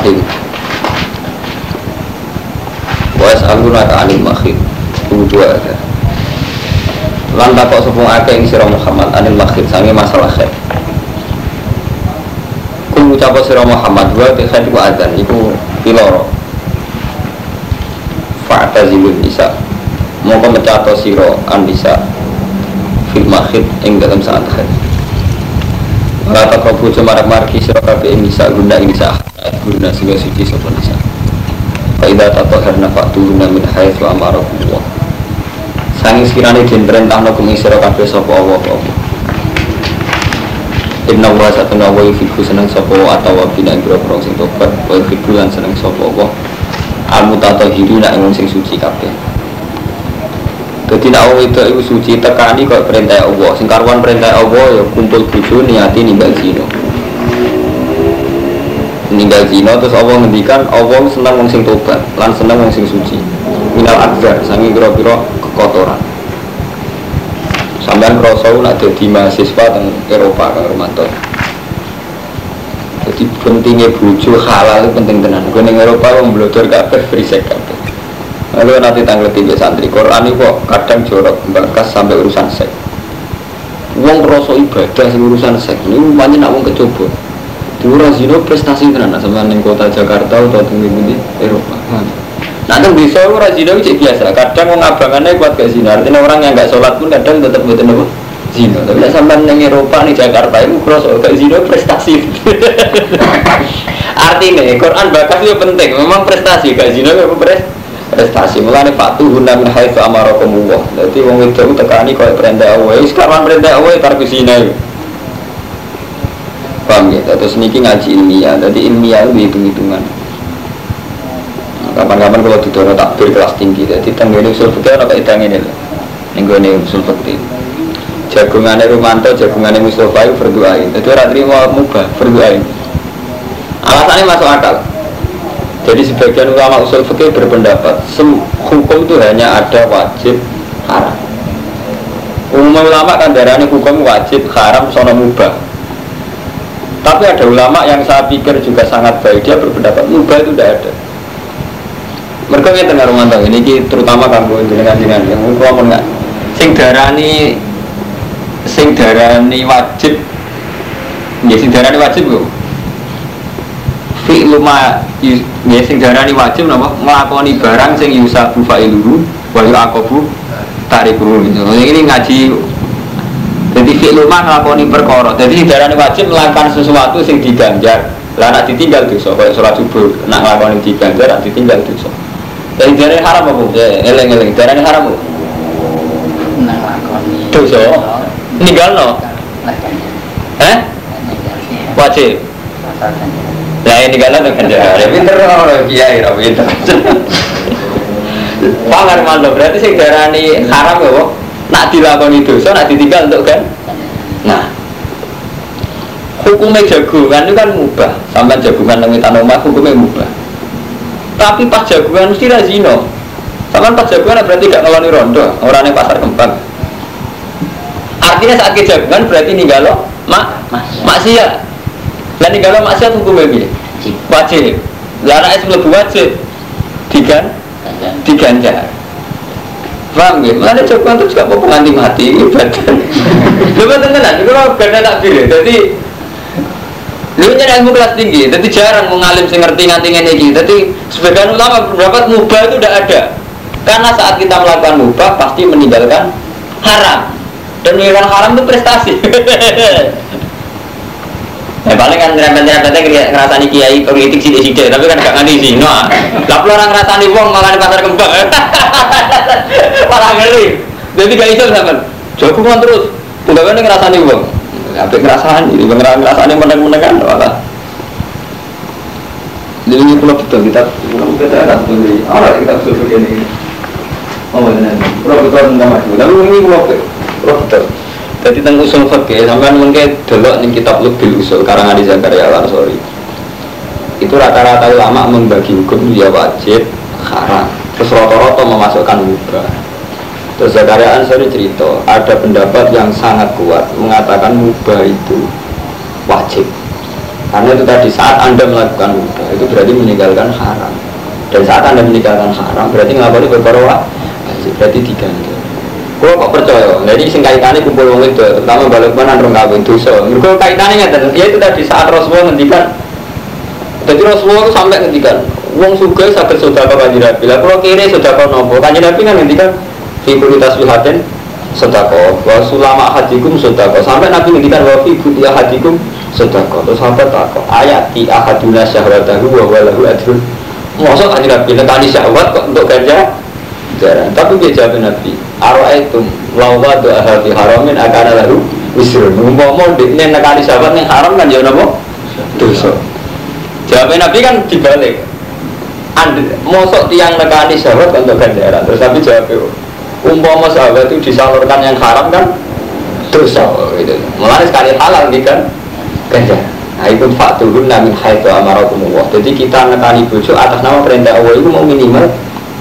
Bismillahirrahmanirrahim. Wa as'alunaka 'anil makhid. Dua ada. Lan takok sepung akeh ing sira Muhammad anil makhid sange masalah khair. Kul ucap sira Muhammad wa te khair ku adzan iku piloro. Fa'tazilun nisa. Mongko mecato sira an nisa fil makhid ing dalam saat khair. Ora takrobu cemarak marki sira kabeh ing nisa guna ing nisa guna sing suci sapa nisa. Fa idza tatahharna fa'tuna min haitsu amarakumullah. Sanging sekiranya den perintahno kumi sira kabeh sapa Allah apa. Inna wa satuna wa yufiku seneng sapa wa atawa bina ing boro sing tobat wa yufiku lan seneng sapa Allah. Al mutatahhirina ing wong sing suci kabeh. Jadi nak itu iku suci tekani kok perintah Allah. Sing karuan perintah Allah ya kumpul bojo niati ninggal zina. Ninggal zina terus Allah ngendikan Allah seneng wong sing tobat lan seneng wong sing suci. Minal akbar sangi kira-kira kekotoran. Sampean krasa nak dadi mahasiswa teng Eropa kang Romanto. Jadi pentingnya bojo halal itu penting tenan. Gue ning Eropa wong blodor kabeh free sex kabeh. Lalu nanti tanggal tiga santri Quran ini kok kadang jorok bakas sampai urusan seks. Uang rasa ibadah sing urusan seks ini banyak nak uang kecoba. Dura zino prestasi tenan sama neng kota Jakarta atau tinggi di Eropa. Nah, kan bisa orang zino itu biasa. Kadang orang abangannya kuat ke zina. Artinya orang yang nggak sholat pun kadang tetap buat apa? Zino. Tapi sampai neng Eropa nih Jakarta itu cross ke zino prestasi. Artinya Quran bakas itu penting. Memang prestasi gak zino itu prestasi prestasi mulane fatu guna min haitsu amarakumullah dadi wong wedok tekani koyo perintah Allah wis kawan perintah Allah tar kusina paham ya. Terus niki ngaji ilmiah. Dadi ilmiah itu hitung-hitungan. Kapan-kapan kalau didono takbir kelas tinggi jadi tenggene usul fikih ana kaedah ngene lho ning gone usul fikih. Jagungane Rumanto jagungane Mustofa itu berdoain jadi ora trimo mubah berdoain alasannya masuk akal. Jadi sebagian ulama usul fikih berpendapat hukum itu hanya ada wajib haram. Umum ulama kan darahnya hukum wajib haram sono mubah. Tapi ada ulama yang saya pikir juga sangat baik dia berpendapat mubah itu tidak ada. Mereka ini tengah rumah ini terutama kamu dengan dengan yang ngomong nggak. Sing darani sing darani wajib ya sing darani wajib kok fi'lu ma ya sing darani wajib napa nglakoni barang sing yusabu fa'iluhu wa yu'aqabu tarikuhu. Ini ngaji jadi fi'lu ma nglakoni perkara. Jadi sing darani wajib melakukan sesuatu sing diganjar. Lah nak ditinggal dosa kaya salat subuh nak nglakoni diganjar nak ditinggal dosa. Jadi darani haram apa? Ya eleng-eleng darani haram apa? nglakoni Dosa. Ninggalno. Eh? Wajib. Nah ini kalau dengan jari pinter orang kiai orang pinter. Pangar mantap berarti sing darani haram ya. Nak dilakoni dosa, nak ditinggal untuk kan. Nah, hukumnya jagungan itu kan mubah. Sampai jagungan nang tanah hukumnya mubah. Tapi pas jagungan mesti razino. Sama pas jagungan berarti gak ngeloni rondo, orang yang pasar kembang. Artinya saat kejagungan berarti ninggalo mak maksiat. Dan kalau maksiat hukumnya piye? Wajib. Anak es wajib. Digan diganjar. Paham ya? Mana coba itu juga mau nganti mati ibadah. Coba tenan, kalau gak ada takbir. Jadi Lu nyari ilmu kelas tinggi, jadi jarang mengalim sing ngerti nganti ngene iki. Jadi sebagian ulama berpendapat mubah itu tidak ada. Karena saat kita melakukan mubah pasti meninggalkan haram. Dan meninggalkan haram itu prestasi. Ya paling kan rempet-rempetnya ngerasani kiai politik sidik-sidik Tapi kan gak nganti sih Nah, lah orang ngerasani wong malah di pasar kembang. Malah ngeri. Jadi gak iso terus. Udah kan ngerasani wong. Tapi ngerasani, ini ngerasani meneng-menengan malah. Jadi ini pulau betul kita Kita ada seperti Orang kita betul begini Oh benar Pulau betul tentang maju Tapi ini pulau betul jadi tentang usul fikih sampai mungkin delok nih kitab lebih usul karang Adi Zakaria Lansori itu rata-rata ulama membagi hukum dia wajib haram terus rata-rata memasukkan mubah terus Zakaria Ansori cerita ada pendapat yang sangat kuat mengatakan mubah itu wajib Karena itu tadi saat anda melakukan mubah itu berarti meninggalkan haram. Dan saat anda meninggalkan haram berarti ngelakuin beberapa berarti diganti. Kalau kok percaya, jadi sing kaitannya kumpul wong itu, terutama balik mana orang kawin dosa. Mereka kaitannya nggak ya itu tadi saat Rasulullah ngendikan, jadi Rasulullah itu sampai ngendikan, wong suga sakit sudah kau kanji nabi. Lah kalau kiri sudah kau nopo, kanji nabi kan ngendikan, fikulitas tasbihatin sodako, wa sulama hadikum sodako. Sampai nabi ngendikan wa fi butia hadikum sodako. Terus sampai tako ayat di ahaduna syahwatahu wa walahu adrun. Masa kanji nabi nekani syahwat kok untuk ganja? Jarang. Tapi dia jawab nabi, Aro'aitum lawa doa hati haramin akan lalu wisrun Ngomong ini nekali sahabat yang haram kan ya nopo dosa. Jawabnya Nabi kan dibalik. Mosok tiang nekani sahabat untuk ganjaran. Terus Nabi jawab Umpama sahabat itu disalurkan yang haram kan dosa. Gitu. Mulai sekali halal nih kan? Ganjaran. Nah itu fakturun namin haitu amarakumullah. Jadi kita nekani bujuk atas nama perintah Allah itu mau minimal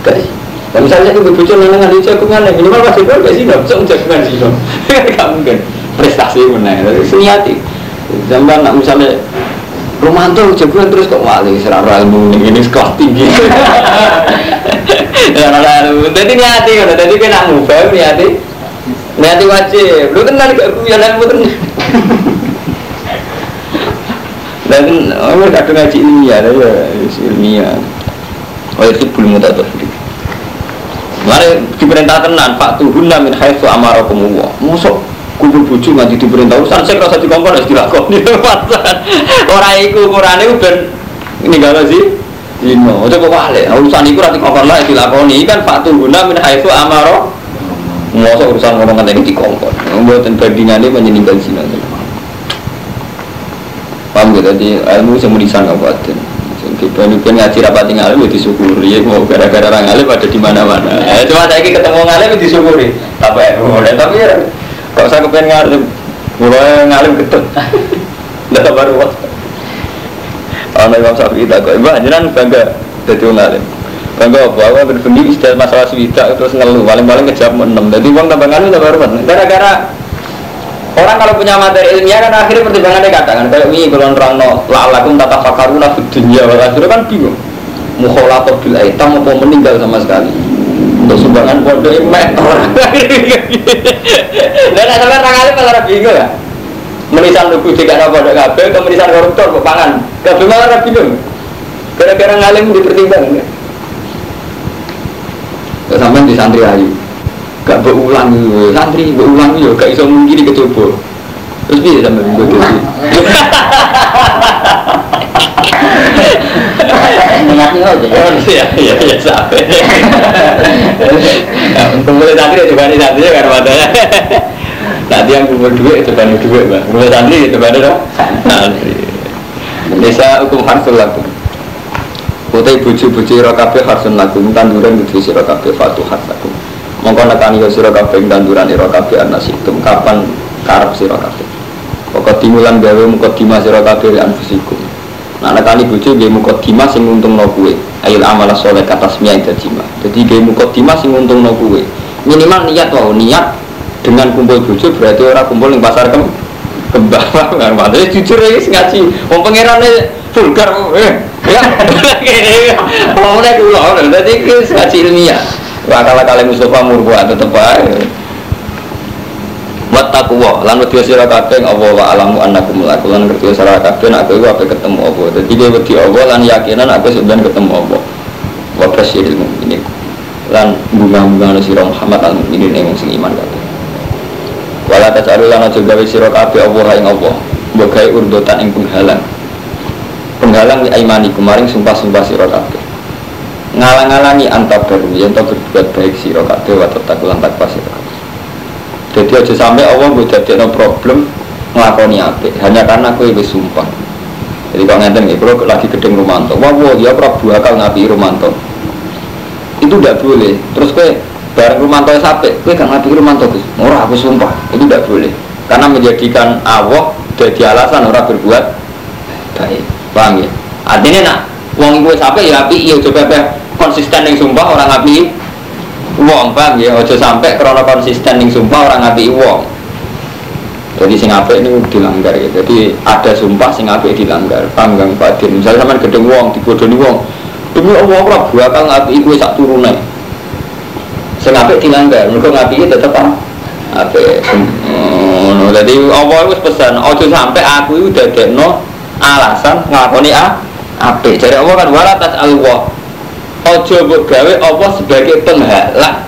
guys dan misalnya aku bocor nang nang jagungan minimal pasti gak sih nggak bisa jagungan sih dong. Gak mungkin prestasi mana? Seniati. Zaman nak misalnya Romanto jagungan terus kok wali serara ilmu ini sekolah tinggi. Serara ilmu. Jadi niati kan, jadi kena mubah niati. Niati wajib. Lu kenal gak aku yang ilmu terus. Dan oh kadang ngaji ilmiah, ya ilmiah. Oh itu belum tahu. Mari diperintah tenan, Pak Tuhunna min haitsu amarakumullah. Mosok kumpul bojo nganti diperintah urusan saya rasa dikongkon wis dilakoni. Ora iku ukurane ben ninggalo sih. Dino, ojo kok wale. Urusan iku ora dikongkon lah dilakoni kan Pak Tuhunna min haitsu amara. Mosok urusan ngomong ngene dikongkon. Mboten bandingane menyeninggal zina. Paham gitu, jadi ilmu yang menisan kabupaten kita ini kan ngaji rapat ngalim ya disyukuri. Ya mau gara-gara orang ngalim ada di mana-mana. Ya, cuma saya ketemu ngalim ya disyukuri. Tapi ya? Tapi ya kalau saya kepengen ngalim mulai ngalim ketut tidak baru. Waktu Ana Imam Syafi'i tak kok, "Mbah, jenengan bangga dadi wong alim." Bangga apa? Aku berbendi istilah masalah swida terus ngeluh, paling-paling ngejawab enam. Jadi wong tambah ngalim tambah Gara-gara Orang kalau punya materi ilmiah kan akhirnya pertimbangannya katakan kayak ini kalau orang no la'alakum tata fakaruna di dunia akhirnya kan bingung. Mukholator bil aitam mau meninggal sama sekali. Untuk sumbangan pondok imek orang dan asalnya orang alim malah bingung ya. Menisan lugu jika ada pondok kabel ke menisan koruptor ke pangan. Kabel malah bingung. Gara-gara ngalim dipertimbangkan. Sampai di santri ayu gak berulang santri berulang yo gak iso mungkin kecoba. Terus bisa sampai minggu itu Niatnya aja ya ya ya sampai kumpul santri itu kan santri kan matanya. Nanti yang kumpul duit itu kan duit bang kumpul santri itu kan ada santri. Desa hukum harsul lakum. Kutai buju-buju rokabe harsun lakum Tanduran buju si rokabe fatuh harsakum mongko nekani yo sira kabeh tanduran ira kabeh anasitum kapan karep sira kabeh? Pokok timulan gawe muka dima sira kabeh anfusikum. Nah nekani bojo nggih muka dima sing untungno kuwe. Ayil amala soleh katasmiyah jima jadi nggih muka dima sing untungno kuwe. Minimal niat wae niat dengan kumpul bojo berarti ora kumpul ning pasar kem kembang. Kan padahal jujur ya ngaji. Wong pangerane vulgar eh ya. Ngomongnya kula dadi ngaji ilmiah Wakala kali Mustafa murbuat tetep ae. Wattaqwa lan wedi sira kabeh Allah wa alamu annakum mulaku lan ngerti sira kabeh nek kowe ape ketemu apa. Dadi kowe wedi Allah lan yakinan aku sebenarnya ketemu Allah. Wa basyiril mukminin. Lan bunga-bunga sira Muhammad al mukminin ing sing iman kabeh. Wala tasalu lan aja gawe sira kabeh Allah ing Allah. Mbok urdotan ing penghalang. Penghalang di aimani kemarin sumpah-sumpah sira kabeh ngalang-alangi antar baru yang tak berbuat baik si kabeh wa tatakulan takwa sira jadi aja sampai Allah gue jadi no problem ngelakoni apa hanya karena aku itu sumpah. Jadi kalau ngeten nih kalau lagi gedeng romanto wah wah ya prabu akal ngapi romanto. Itu tidak boleh. Terus gue bareng romanto sampai gue gak ngapi romanto murah aku sumpah. Itu tidak boleh. Karena menjadikan Allah jadi alasan orang berbuat baik. Paham ya? Artinya nak uang gue sampai ya api iya coba konsisten yang sumpah orang api uang bang ya ojo sampai karena konsisten yang sumpah orang api uang Jadi sing ini dilanggar ya. Jadi ada sumpah sing apik dilanggar. Panggang Fadil. Misalnya sama gedeng wong, dibodoni wong. Demi Allah ora bakal ngapi iku sak turune. Sing apik dilanggar. Mergo ngapi tetep apik. Hmm, jadi Allah wis pesan, ojo sampai aku itu dadekno alasan nglakoni a apik. Jadi Allah kan wala tas Allah. Ojo mbok gawe Allah sebagai penghalang.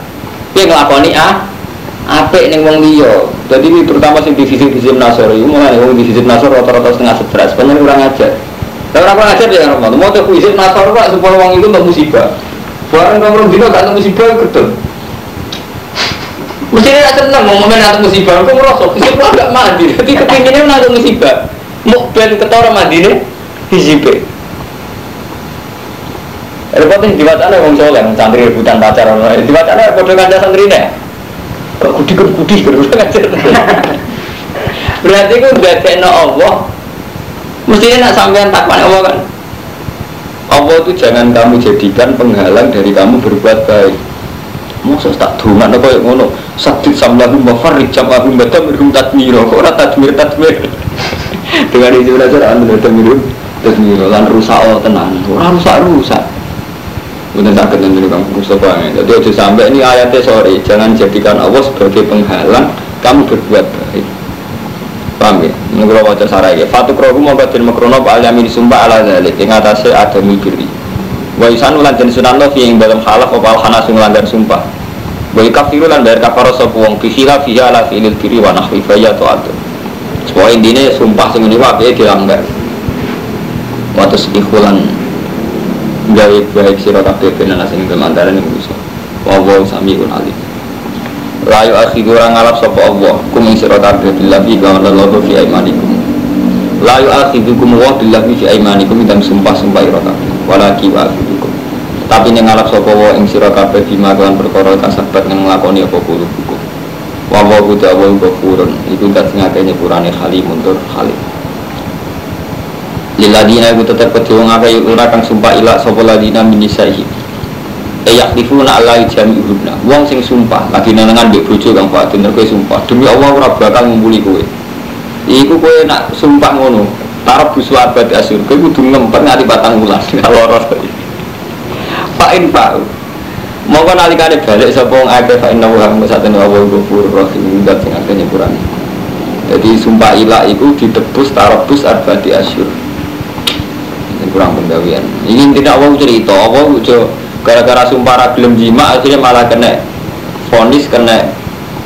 Piye nglakoni a apik ning wong liya. Jadi ini terutama sing divisi divisi nasor itu mulai wong divisi nasor rata-rata setengah sebelas. Sebenarnya kurang ajar. Tapi orang kurang ajar ya Romo. Mau tuh divisi nasor pak supaya wong itu nggak musibah. Barang kamu dino gak musibah gedel. Mesti dia seneng mau momen atau musibah. Aku merasa musibah gak mandi. Tapi kepinginnya mana musibah. Mau ben ketora mandi nih hizibah. Repotnya di wacana wong soleh, santri rebutan pacar, di wacana bodoh kanca santri nih kudi kan kudi berarti itu udah no Allah. Mestinya nak sampean takwan Allah kan? Allah itu jangan kamu jadikan penghalang dari kamu berbuat baik. Masa tak duman apa yang ngono? Sabit samlahu mafarrik jam'ahum badam irhum tadmiro. Kok orang tadmir tadmir? Dengan itu belajar anda tadmir Tadmiro. Lan rusak oh tenang Orang rusak rusak Bukan sakit nanti Kang Mustafa ya. Jadi aja sampai ini ayatnya sorry, jangan jadikan Allah sebagai penghalang kamu berbuat baik. Paham ya? Ini kalau wajah sarai ya. Fatu mau batin makrono pak alamin sumpah ala zalik. Yang atasnya ada mikiri. Wa isan ulan jenis sunan lo yang dalam halaf opal hanasu melanggar sumpah. Wa kafiru lan bayar kafaro sopu wong bihila fiha ala fi'lil kiri wa nahwi faya to atu. Sebuah intinya sumpah sing ini wabe dilanggar. Waktu ikhulan gawe baik sira kabeh ben ana sing kemantaran iku iso. Wa wa samiun alim. La yu akhidu ora ngalap sapa Allah kum ing sira kabeh billahi wa Allah fi aimanikum la yu akhidukum wa billahi fi aimanikum dan sumpah-sumpah ira kabeh. Walaki wa akhidukum tapi ning ngalap sapa wa ing sira kabeh bima kan perkara kasabat ning nglakoni apa kulo hukum wa wa kudu awal ghafurun iku dat sing akeh nyepurane halimun tur halim Liladina itu tetap kedua ngakai ora kang sumpah ilah sopo ladina minisaihi Eyak difuna Allah jami ibuna Wong sing sumpah lagi nenengan di bojo kang fatin kowe sumpah. Demi Allah ora bakal ngumpuli kowe. Iku kowe nak sumpah ngono Tarap busu abad asur. Kowe kudu ngempet nganti batang wulan loro Fa'in fa'u Mongko nalikane balik sapa wong akeh fa inna wa musatene Allah ghafurur rahim ndak sing akeh nyepurane jadi sumpah ilah itu ditebus tarabus arbati asyur kurang penggawian ini tidak Allah cerita Allah ujo gara-gara sumpah ragilem jima akhirnya malah kena fonis kena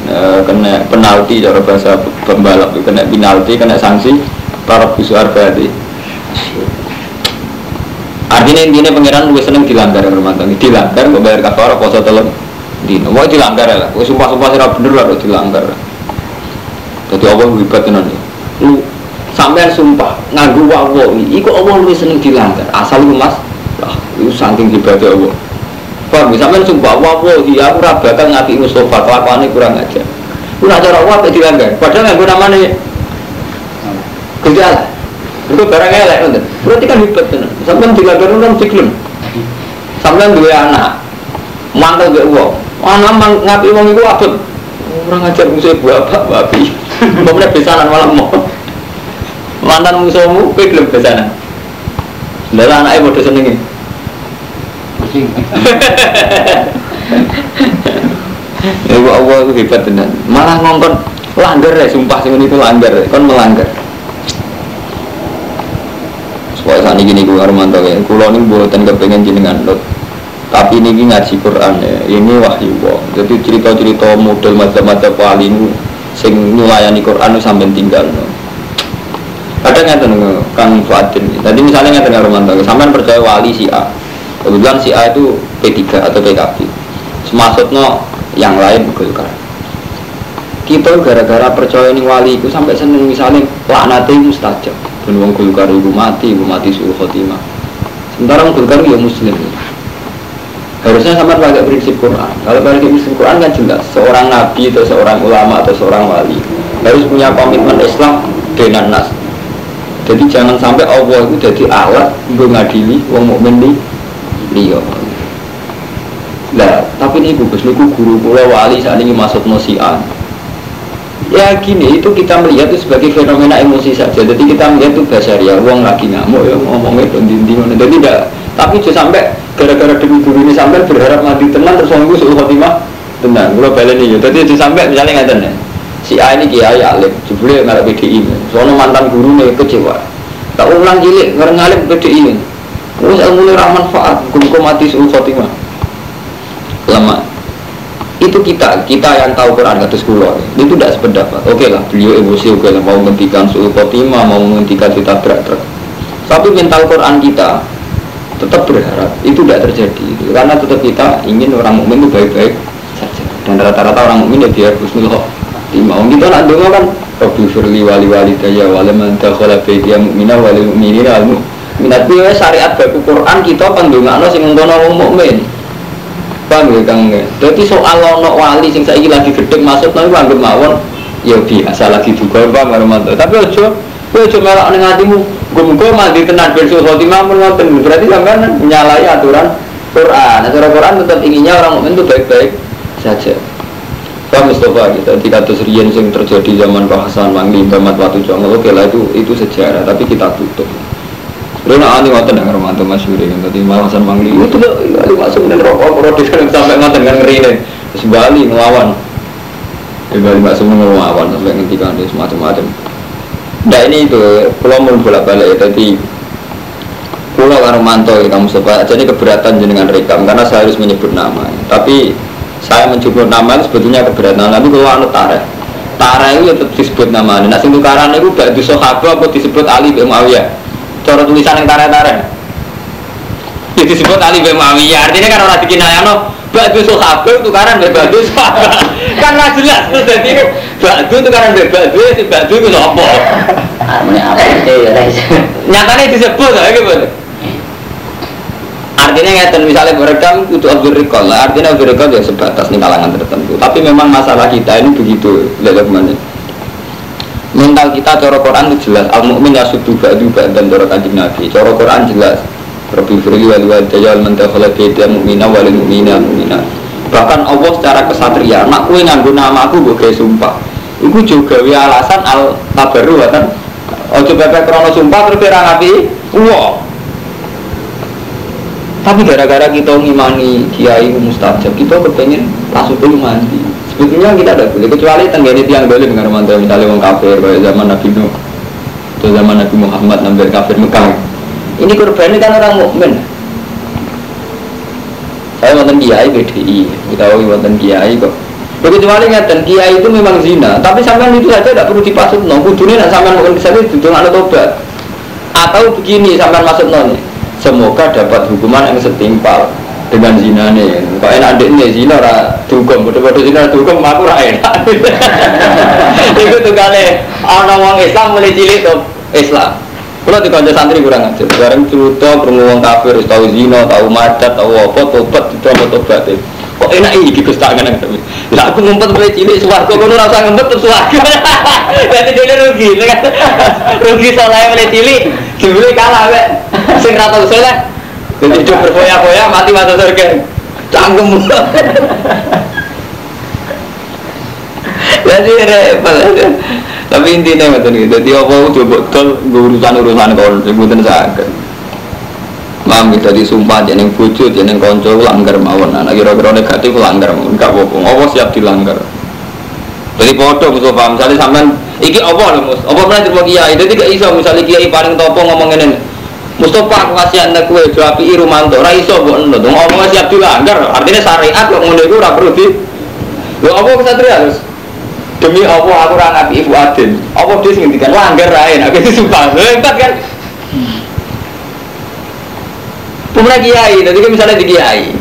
e, kena penalti cara bahasa pembalap kena penalti kena sanksi para bisu arbati artinya intinya pangeran gue seneng dilanggar rumah tangga dilanggar gue bayar kafar poso telur dino. Mau dilanggar lah. Sumpah sumpah sih bener lah dilanggar. Jadi Allah hebat tenan lu sampean sumpah nganggu wawowi iku Allah lebih seneng dilanggar? Asal itu mas. Lah itu saking ibadah Allah. Paham ya? Sampean sumpah wawowi aku bakal ngati Mustafa kelakuannya kurang aja itu nak cara Allah dilanggar. Padahal nganggu namanya gejala itu barang elek nanti berarti kan hebat kan sampean dilanggar kan diklem sampean dua anak mantel gak uang anak ngapi uang itu apa orang ngajar musuh bapak babi Bapak besanan malam mau mantan musuhmu kowe gelem besanan lha anake padha senenge kucing Ya Allah itu hebat tenan. Malah ngongkon langgar ya sumpah sing itu langgar, kon melanggar. Supaya saat ini gue Armanto ya, kulo ini buatan kepengen jenengan lot. Tapi ini ngaji Quran ya, ini wahyu kok. Jadi cerita-cerita model macam-macam wali ini, sing nyulayani Quran sampai tinggal. No kadang nggak tahu kang Fuadin tadi misalnya nggak tahu Romanto sampai percaya wali si A kebetulan si A itu P3 atau PKB semaksudnya yang lain Golkar kita gara-gara percaya ini wali itu sampai seneng misalnya laknat itu mustajab. Dan wong Golkar itu mati itu mati suhu khotimah. Sementara wong Golkar ya muslim. Harusnya sama pakai prinsip Quran. Kalau pakai prinsip Quran kan jelas seorang nabi atau seorang ulama atau seorang wali harus punya komitmen Islam dengan nas jadi jangan sampai Allah itu jadi alat untuk ngadili wong mukmin di liya. Lah, tapi ini bagus niku guru kula wali saat ini masuk nosian. Ya gini, itu kita melihat itu sebagai fenomena emosi saja. Jadi kita melihat itu dasar ya, uang lagi ngamuk ya ngomongnya dinding mana. Jadi tidak, tapi juga sampai gara-gara demi guru ini sampai berharap mati tenang terus orang suruh khotimah tenang. Kalau balik ini, jadi itu sampai misalnya nggak tenang. Si A ini kiai alim, jebule nggak PDI. Soalnya mantan guru nih kecewa. Tak ulang cilik ngareng alim PDI. Terus ilmu ini manfaat, guru mati suruh khotimah. Lama itu kita kita yang tahu Quran kata sekolah itu tidak sependapat oke lah beliau emosi oke lah mau menghentikan suhu khotimah mau menghentikan kita berat tapi mental Quran kita tetap berharap itu tidak terjadi karena tetap kita ingin orang mukmin itu baik-baik saja dan rata-rata orang mukmin ya biar khotimah kita nak dengar kan Rabbi firli wali wali daya wali mantah kalau baiknya mukminah wali mukminina al minat syariat baku Quran kita pandungan sing ngono mukmin Paham ya Kang? Jadi soal ono wali sing saiki lagi gedhe masuk nang anggap mawon ya biasa lagi juga Pak Marmanto. Tapi ojo kowe ojo melok ning atimu muga mandi tenan ben suhu khotimah mun ngoten. Berarti sampean menyalahi aturan Quran. Aturan Quran tetap inginnya orang mukmin itu baik-baik saja. Pak Mustafa kita di katus yang terjadi zaman Pak Hasan Mangli, Bamat Watu Jongol, oke lah itu itu sejarah, tapi kita tutup. Lu nak ani ngoten nang Romanto Masyuri kan tadi malasan mangli itu tuh ali masuk dan rokok produs kan sampai ngoten kan ngeri nih. Terus Bali ngelawan. Ya Bali masuk ngelawan sampai ngendikan dia semacam-macam. Nah ini itu pulau mau bolak balik ya tadi pulau karo manto ya kamu sebab jadi keberatan jenengan rekam karena saya harus menyebut nama. Tapi saya menyebut nama itu sebetulnya keberatan. Tapi kalau anu tareh, tareh itu tetap disebut nama. Nah sing tukaran itu gak di sahabat apa disebut Ali bin Muawiyah? Cara tulisan yang tarik-tarik itu disebut Ali bin Muawiyah. Artinya kan orang dikinayano batu sahabat itu karena batu sahabat kan nggak jelas terus jadi batu itu karena batu si batu itu apa? Apa itu ya nyatanya disebut ya gitu artinya ngeten misalnya berekam itu Abdul Rikol lah. Artinya Abdul Rikol ya sebatas nih kalangan tertentu. Tapi memang masalah kita ini begitu lihat mana mental kita cara Quran itu jelas. Al mukmin yasudu ba'du dan cara kanjeng Nabi. Cara Quran jelas. Rabbi firli wal wal man dakhala baita mu'mina wal mu'mina mu'mina bahkan Allah secara kesatria nak kue nganggo nama aku gue sumpah. Itu juga alasan al tabaru kan ojo bebek krono sumpah terus ngapi. Wow tapi gara-gara kita ngimani kiai mustajab kita kepengen langsung dulu mandi Sebetulnya kita ada boleh kecuali tenggene tiang boleh dengan mantel misalnya orang kafir kayak zaman Nabi Nuh atau zaman Nabi Muhammad nambah kafir Mekah. Ini korban kan orang mukmin. Saya wonten kiai BDI, kita wonten kiai kok. Kecuali ngeten kiai itu memang zina, tapi sampean itu saja tidak perlu dipasut no. Kudune nak sampean mungkin bisa itu ada tobat. Atau begini sampean masuk no Semoga dapat hukuman yang setimpal dengan zina nih kok enak nih zina ra dugem bodoh-bodoh zina dugem aku ra enak. Itu tuh kali orang orang Islam mulai cilik tuh Islam. Kalau di kantor santri kurang aja sekarang cerita perlu kafir tahu zina tahu macet tahu apa tobat itu apa tobat kok enak ini gitu tangan tapi lah aku ngumpet mulai cilik suwargo kono rasa ngumpet terus suwargo jadi dia rugi kan rugi soalnya mulai cilik dibeli kalah be sing rata usul jadi hidup berfoya-foya mati mata surga. Canggung. Jadi repot. Tapi intinya nggak tahu. Jadi apa coba betul urusan urusan kau sebutin sakit. Mam kita disumpah jeneng bojo jeneng konco langgar mawon. Nah kira-kira negatif langgar mawon. Enggak apa-apa. Apa siap dilanggar. Jadi foto musuh paham. Misalnya sampean iki apa lho mus? Apa pernah terima kiai? Jadi gak iso misalnya kiai paling topo ngomong ini. Mustafa aku kasih anda kue jual pi Rumanto, raiso buat endo, dong ngomong siap dilanggar, artinya syariat kok ngono itu rapi di, lo apa kesatria terus demi apa aku orang ibu adin, apa dia langgar lain, aku itu sumpah, lo empat kan. Pemenang kiai, nanti kan misalnya di kiai,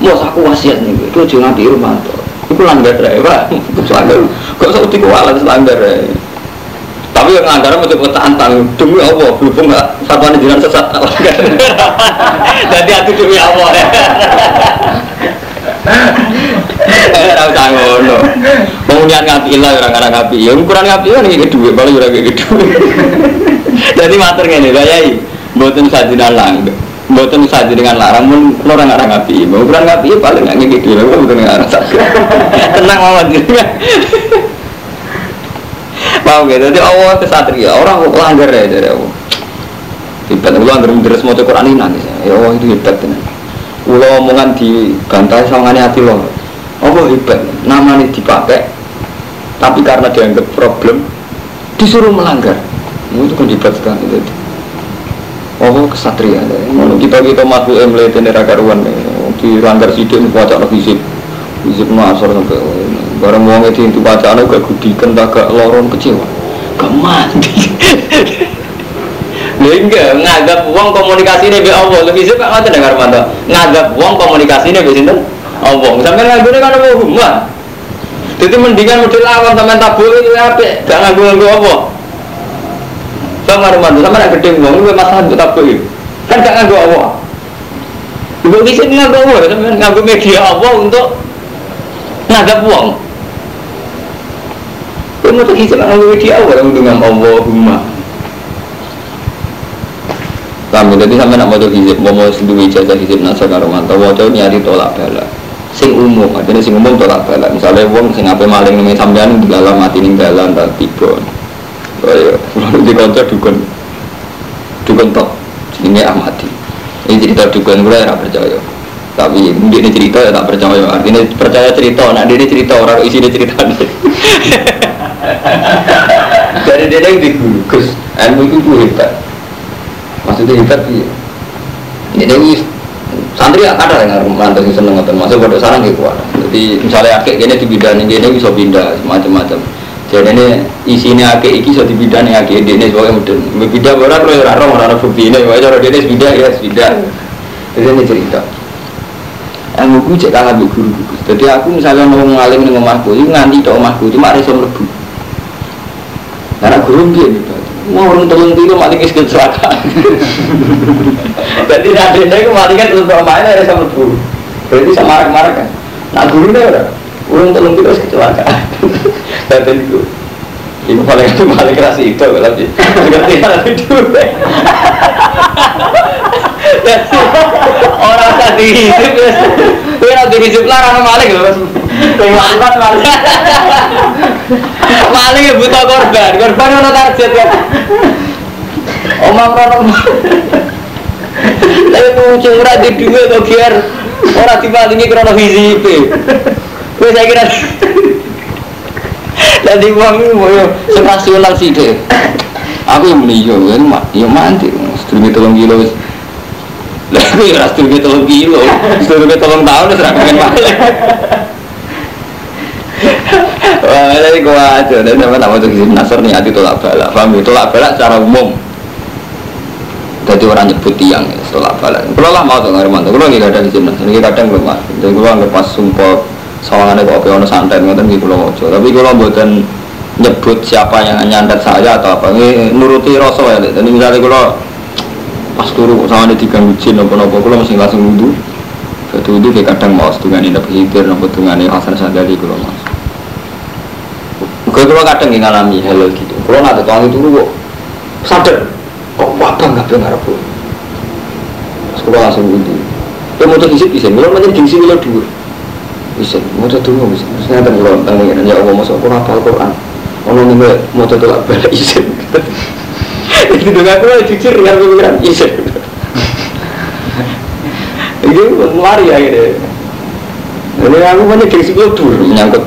mau aku wasiat nih, itu jual pi Rumanto, itu langgar rai, pak, itu langgar, kok saya utik walas langgar rai. Tapi yang anggaran mau coba tantang demi Allah, berhubung nggak satuan jiran sesat. Jadi aku demi Allah ya. Tahu tanggung. Mau niat ngapi lah orang orang ngapi. Ya ukuran ngapi kan ini duit, baru juga kayak gitu. Jadi mater ini, bayai. Buatan sajinan lang, buatan saji dengan larang pun orang orang ngapi. Mau ukuran ngapi paling nggak gitu. Bukan nggak rasa. Tenang mawon. Paham ya? Jadi Allah kesatria, orang kok langgar ya dari Allah. Hebat, Allah anggar terus mau Quran ini nangis. Ya Allah itu hebat tenan. Allah omongan dibantai sama hati lo. Allah hebat, namanya dipakai, tapi karena dianggap problem, disuruh melanggar. Itu kan hebat sekali. Allah kesatria. Kalau kita kita makhluk yang melihat ini rakaruan, di langgar sidik, baca lagi sih. Isip masor sampai barang wong itu itu bacaan gak gudikan tak gak lorong kecewa. Gak mati. Lha enggak nganggap wong komunikasi ini be Allah. Lebih sih Pak ngoten dengar mantap nganggap wong komunikasi ini be sinten? Allah. Sampai nganggone kan apa rumah jadi mendingan model awam sampean tabur itu apik. Gak nganggo nganggo apa sama rumah sama nak gede wong lu masalah untuk tabur kan gak nganggo apa Ibu bisa nganggo apa sampean nganggo media Allah untuk ngadap uang itu mau terisi kan nganggo media Allah yang dengan Allahumma kami jadi sampai nak mau hizib, mau mau sendiri ijazah hizib nasa karo mantau, mau nyari tolak bala. Sing umum, artinya sing umum tolak bala. Misalnya wong sing apa maling nih sampean di dalam mati nih dalam tak. Oh iya, lalu di dukun, dukun top, ini amati. Ini cerita dukun gue ya percaya. Tapi mungkin ini cerita ya tak percaya. Artinya percaya cerita, nah dia cerita orang isi dia cerita. Dari dia yang digugus, ilmu itu hebat. Maksudnya hebat iya. Ini ini santri ada yang merantau sing seneng ngoten. Masuk pada sarang gitu jadi misalnya akek gini di bidang ini ini bisa pindah macam-macam jadi ini isinya akek iki bisa di bidang yang akek ini sebagai modern beda orang kalau orang orang orang bukti ini wajar orang ini beda ya beda jadi ini cerita. Yang buku cek kalah bu guru jadi aku misalnya mau ngalim dengan omahku itu nganti ke omahku cuma ada yang lebih karena guru dia gitu mau orang telung tiga mati kis kecelakaan. Jadi nanti itu mati kan terus bermain ada sama guru berarti sama marah-marah kan? Nah guru udah orang telung tiga kecelakaan dan itu ini paling itu paling keras itu tapi ngerti nanti dulu orang tadi hidup gue nanti hidup larang maling loh Maling maling ya buta korban, korban ono target ya. Omang rono. Tapi kucing ora di duwe to biar ora dipalingi krono hizipe. Wis saya kira Jadi uang itu yo senasional sih deh. Aku yang beli yo kan mak, yo mati. Sedulur tolong kilo aku ya sedulur tolong kilo, sedulur tolong tahun wis ra pengen balik. Wah, ini gua aja. Dan sama tak mau tuh nasar nih hati tolak balak. Paham ya? Tolak balak secara umum. Jadi orang nyebut tiang ya, tolak balak. Kalau lah mau tuh mantu. Kalau nggak ada di sini, ini kadang belum mas. Jadi kalau nggak pas sumpah sawangannya kok ono santet ngoten nggih kula waca. Tapi kalau mboten nyebut siapa yang nyantet saya atau apa. Ini nuruti rasa ya. Jadi misalnya kalau pas turu sama di tiga jin apa-apa kalau masih langsung wudhu. Jadi wudhu kayak kadang mau setengah ini dapat hidir, dapat setengah ini hasan sadari kalau mas. Gue kalau kadang yang ngalami hal gitu. Kalau nanti tuang itu kok sadar, kok apa nggak dengar apa. Sekolah langsung wudhu. Ya mau tuh isi bisa, kalau macam diisi kalau dua. Bisa, mau tuh dua bisa. Ternyata kalau tanya ya Allah masuk aku hafal Quran. Ono nih mau tuh tuh balik isi. Itu dengan aku jujur dengan pikiran isi. Ini lari ya gitu. Ini aku banyak diisi kalau dua menyangkut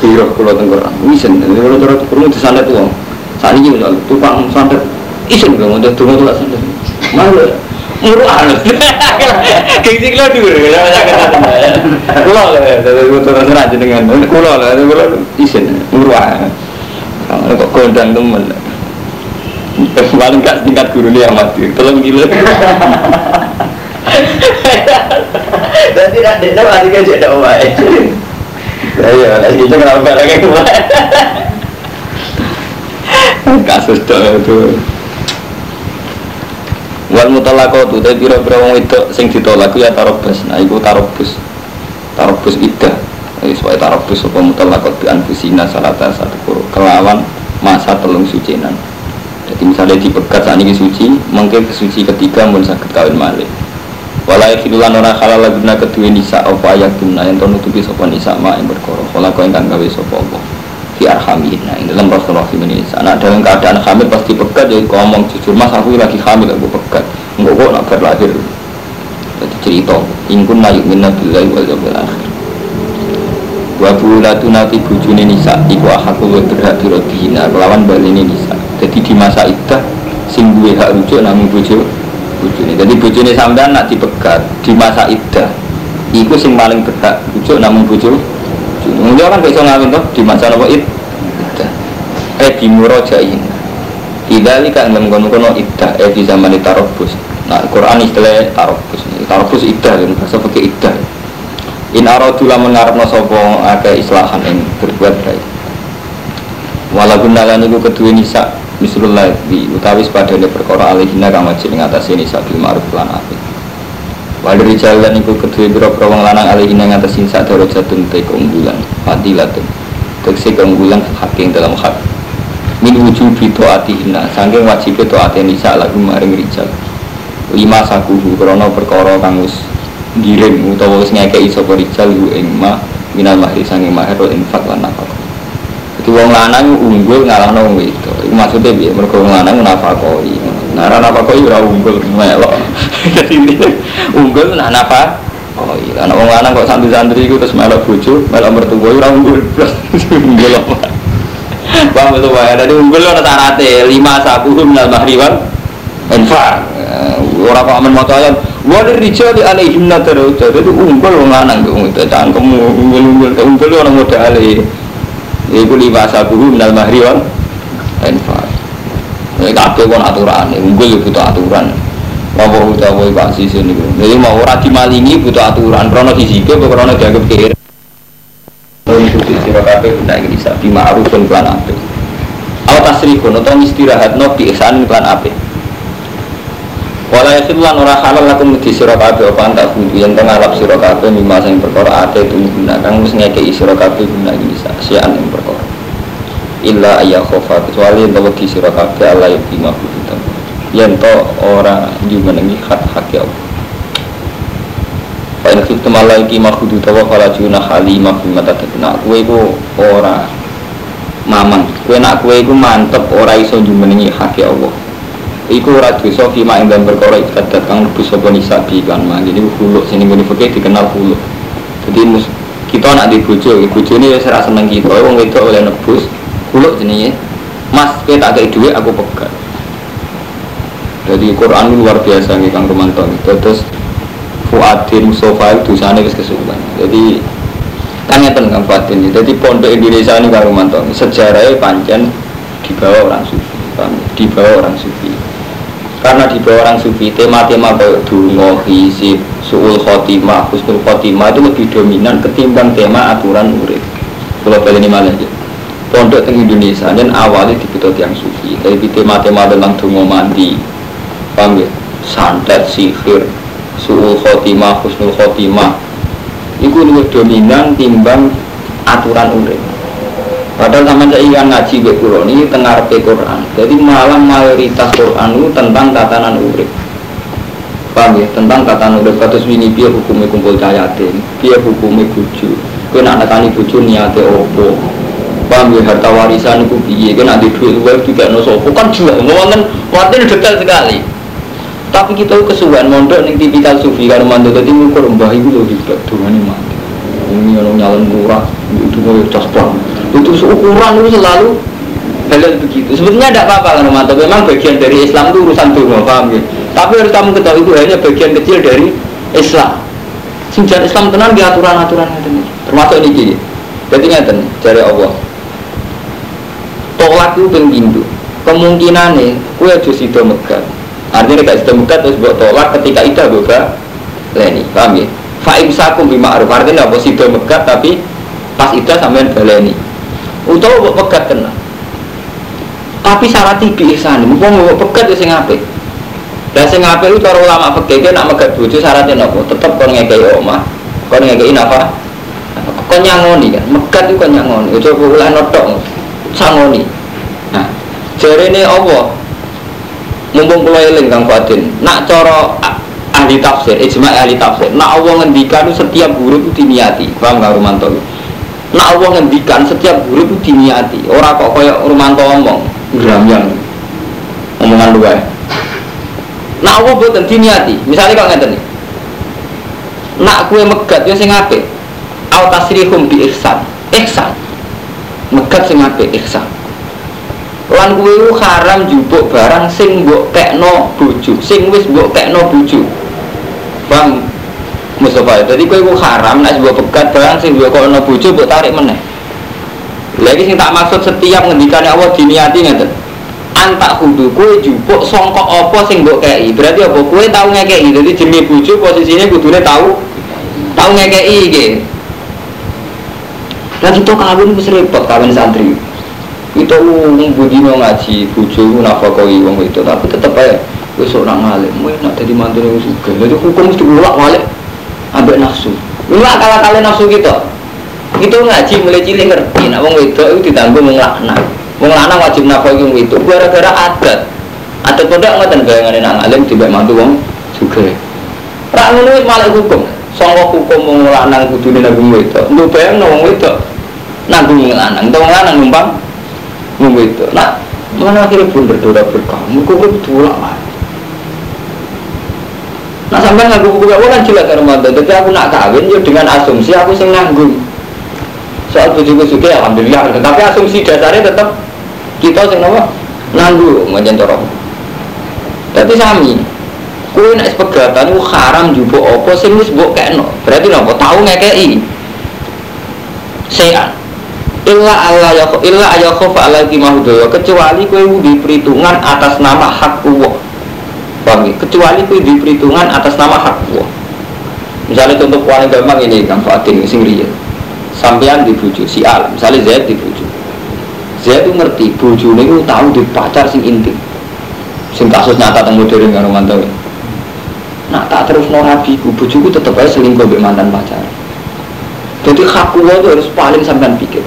Hiro kulo tengkorak, isen. Jadi kalau cara perlu disandet uang. Saat ini tukang sandet, isen kalau untuk tunggu tuh sandet. Malu, muru anu. Gengsi ya kata. Kulo lah, jadi kulo terus aja dengan kulo lah, kulo isen, muru kok kondang temen. Paling gak tingkat guru dia mati, tolong gila. Dan tidak tidak mati kan jadi omai. Iya, lagi itu kenapa lagi Kasus itu. Wal mutalaqatu te pira-pira wong itu sing ditolak ya tarobus. Nah, iku tarobus. Tarobus iddah. Wis wae tarobus apa mutalaqat bi anfusina salata satu kuro kelawan masa telung sucinan. Jadi misalnya dipegat saat ini suci, mungkin kesuci ketiga mun sakit kawin malih. Walai khilulan ora halal guna kedua nisa apa ayat guna yang tono tuki sopo nisa ma yang berkoro. Kalau kau ingkang gawe sopo Allah. Fi arhamina ini dalam Rasulullah ini anak dalam keadaan hamil pasti pegat jadi ngomong jujur mas aku lagi hamil aku pegat. Enggak kok nak berlahir? Jadi cerita ingkun mayuk minna billahi wal yawmil akhir. Wa bulatu nati bujune nisa iku wa berhak dirobihina kelawan balini nisa. Jadi di masa iddah sing hak rujuk namun bojo bojone. Jadi bojone sampean nak dipegat di masa iddah iku sing paling berhak rujuk namun bojo Mungkin kan bisa ngawin tuh di masa nopo id, eh di murojain. Tidak kan dalam kono kono iddah, eh di zaman tarobus. Nah Quran istilah tarobus, tarobus iddah dan bahasa pakai iddah. In aradula mengarepno sapa akeh islahan ing berbuat baik. Walaupun nalan iku kedua nisa misalullah bi utawi sepadane perkara alihina kang wajib ing atase nisa bil ma'ruf lan apik. Wali rijal dan iku kedua biro-biro wong lanang alihina ing atase nisa darajatun te keunggulan fadilatun. Tegese keunggulan hak ing dalam hak. Min wujubi taatihina saking wajib taate nisa lagu maring rijal. Lima sakuhu krono perkara kang wis giring utawa wis ngekeki sapa rijal yu ing ma minal mahri sange mahar wal infak lan nafkah. Jadi wong lanang unggul ngalahno wong wedok. Iku maksude piye? Wong lanang nafakoi. Ora nafakoi ora unggul melok. Ini unggul nah nafak Oh iya, anak wong lanang kok santri-santri iku terus melok bojo, melok mertua ora unggul. Unggul apa? Paham itu wae. Jadi unggul ana syaratnya lima sabuhum minal mahri wal infak. Ora kok amen maca ayat Wali rijal di alaihim nadarauta Itu unggul wong lanang tuh Itu cangkemmu unggul-unggul Unggul orang muda alih Iku lima sabuhu minal mahri wal Enfar Ini kabeh kon aturan Unggul butuh aturan Apa utawa pak sisi ini Jadi mau ora dimalingi butuh aturan. Krono sisipe krono dianggap kiri Mengikuti sirah kabeh Benda ini bisa Bima arufun klan apik. Atau tasrihun Atau istirahat No biihsanin klan apik. Wala yasil lan ora halal lakum di sira kabeh apa antak kudu yen teng alap sira kabeh mimma sing perkara ate tu guna. Kang wis ngekeki sira kabeh guna iki sian ing perkara. Illa ayya khofa kecuali yen wedi sira kabeh Allah yang bima kudu Yen to ora jumenengi hak-hak ya Allah. Fa in khiftum Allah iki makhudhu tawa fala junah ali mahfimata tetna kowe iku ora mamang kowe nak kowe iku mantep ora iso jumenengi hak ya Allah Iku ora dosa fima ing dalam perkara ibadat kang lebu sapa nisabi kan mah. Jadi huluk sini ngene fikih dikenal huluk. Jadi kita nak di bojo, bojone wis ora seneng kita, wong wedok oleh nebus huluk jenenge. Mas, kowe tak kei aku pegat. Jadi Quran luar biasa nih Kang Romanto. Terus Fuadin Mustafa itu sana wis kesuwen. Jadi kan ngeten Kang Fuadin. Jadi pondok Indonesia ini Kang Romanto. Sejarahnya pancen di bawah orang sufi, di bawah orang sufi karena di bawah orang sufi tema-tema kayak dungo, hisib, suul khotimah, husnul khotimah itu lebih dominan ketimbang tema aturan murid kalau balik ini malah ya pondok di Indonesia dan awalnya dibutuh yang sufi tapi tema-tema tentang dungo mandi paham ya santet, sihir, suul khotimah, husnul khotimah itu lebih dominan timbang aturan murid Padahal sama saya ingin ngaji ke Quran ini tengah Quran. Jadi malam mayoritas Quran itu tentang tatanan urip. Paham ya? Tentang tatanan urip. Katus ini dia hukumnya kumpul cahayatin, dia hukumnya buju. Kau nak nekani buju niatnya opo. Paham ya? Harta warisan itu biye. Kau nak di duit luar juga no. Kan juga ngomongin waktu detail sekali. Tapi kita kesuwen mondok nih tipikal sufi kalau mandor tadi ngukur mbah itu hebat. Tuhan ini mati. Ini orang nyalon murah, itu mau caspar itu ukuran itu selalu halal begitu. Sebetulnya tidak apa-apa kan Romanto memang bagian dari Islam itu urusan dungo paham ya tapi harus kamu ketahui itu hanya bagian kecil dari Islam. Sejak Islam tenang di aturan-aturan ini termasuk ini gini jadi ngeten dari Allah. Tolak itu pintu kemungkinan nih kue aja sido artinya gak sido megat terus buat tolak ketika itu boga leni. Paham ya? Fa'imsakum bima'ruf artinya apa sido megat tapi pas itu sampean baleni utawa mbok pegat kena. Tapi syarat tibi ihsan. Mumpung mbok pegat ya sing apik. Dan sing apik itu cara ulama fikih nak megat bojo syaratnya nopo tetep kon ngekei omah. Kon ngekei napa kon nyangoni kan? Megat itu kon nyangoni. Coba ulah notok. Sangoni. Nah jari ini Allah mumpung kula eling Kang Fadin nak cara ahli tafsir ijma ahli tafsir nak Allah ngendikan setiap huruf itu diniati paham Kang Romanto Nak Allah ngendikan setiap huruf itu diniati. Orang kok kayak Romanto ngomong, yang omongan dua. Nak Allah buatan diniati. Misalnya kalau ngeten nih, nak kue megat ya sing apik. Au tasrihum bi ihsan. Ihsan. Megat sing apik ihsan. Lan kue haram jupuk barang sing mbok tekno bojo, sing wis mbok tekno bojo. Bang Mustafa. Jadi kue ku haram nek sebuah pegat barang sing dua kono bojo buat tarik meneh. Lagi sing tak maksud setiap ngendikane Allah diniati ngeten. Antak kudu kue jupuk songkok apa sing mbok kei. Berarti apa kue tahu ngekei. Jadi jenenge bojo posisinya kudune tahu tahu ngekei iki. Lah kita kawin wis repot kawin santri. Itu wong budino ngaji bojo nafakoi wong itu tapi tetep ae wis ora ngalim, nak dadi mantune wis sugih. Lha hukum mesti ulak-walik ambek nafsu. Ini akal kalian nafsu kita. Itu ngaji mulai cilik ngerti nak wong wedok itu ditanggung wong lanang wajib nafkah wong itu gara-gara adat. Adat kodak ngoten bayangan nang alim tiba mantu wong juga. Rak ngono malah hukum. Sangka hukum wong lanang kudune nanggung wedok. Nduk bayang wong wedok nanggung wong lanang wong lanang numpang wong wedok nah mana akhirnya pun berdoa berkamu kok betul lah Nah sampai nggak buku buku kan jelas Ramadan. Tapi aku nak kawin ya dengan asumsi aku sing nanggung. Soal bujuku suka alhamdulillah. Tetapi asumsi dasarnya tetap kita sing apa nanggung macam corong. Tapi sami. Kue nak sepegatan itu haram juga apa sing wis mbok kekno. Berarti napa tahu ngekei. Sean. Illa Allah ya illa ayakhofa ala kimahudaya kecuali kue di perhitungan atas nama hak Allah Paham ya? Kecuali itu di perhitungan atas nama hak Allah. Misalnya contoh paling gampang ini Kang Fatin sing riya. Sampean dibujuk si Al, misalnya Zaid dibujuk. Zaid itu ngerti bojo itu tahu di pacar sing intim. Sing kasus nyata teng modern kan romanto. Nah tak terus no nabi ku bojoku tetep aja selingkuh mbek mantan pacar. Jadi hak Allah itu harus paling sampean pikir.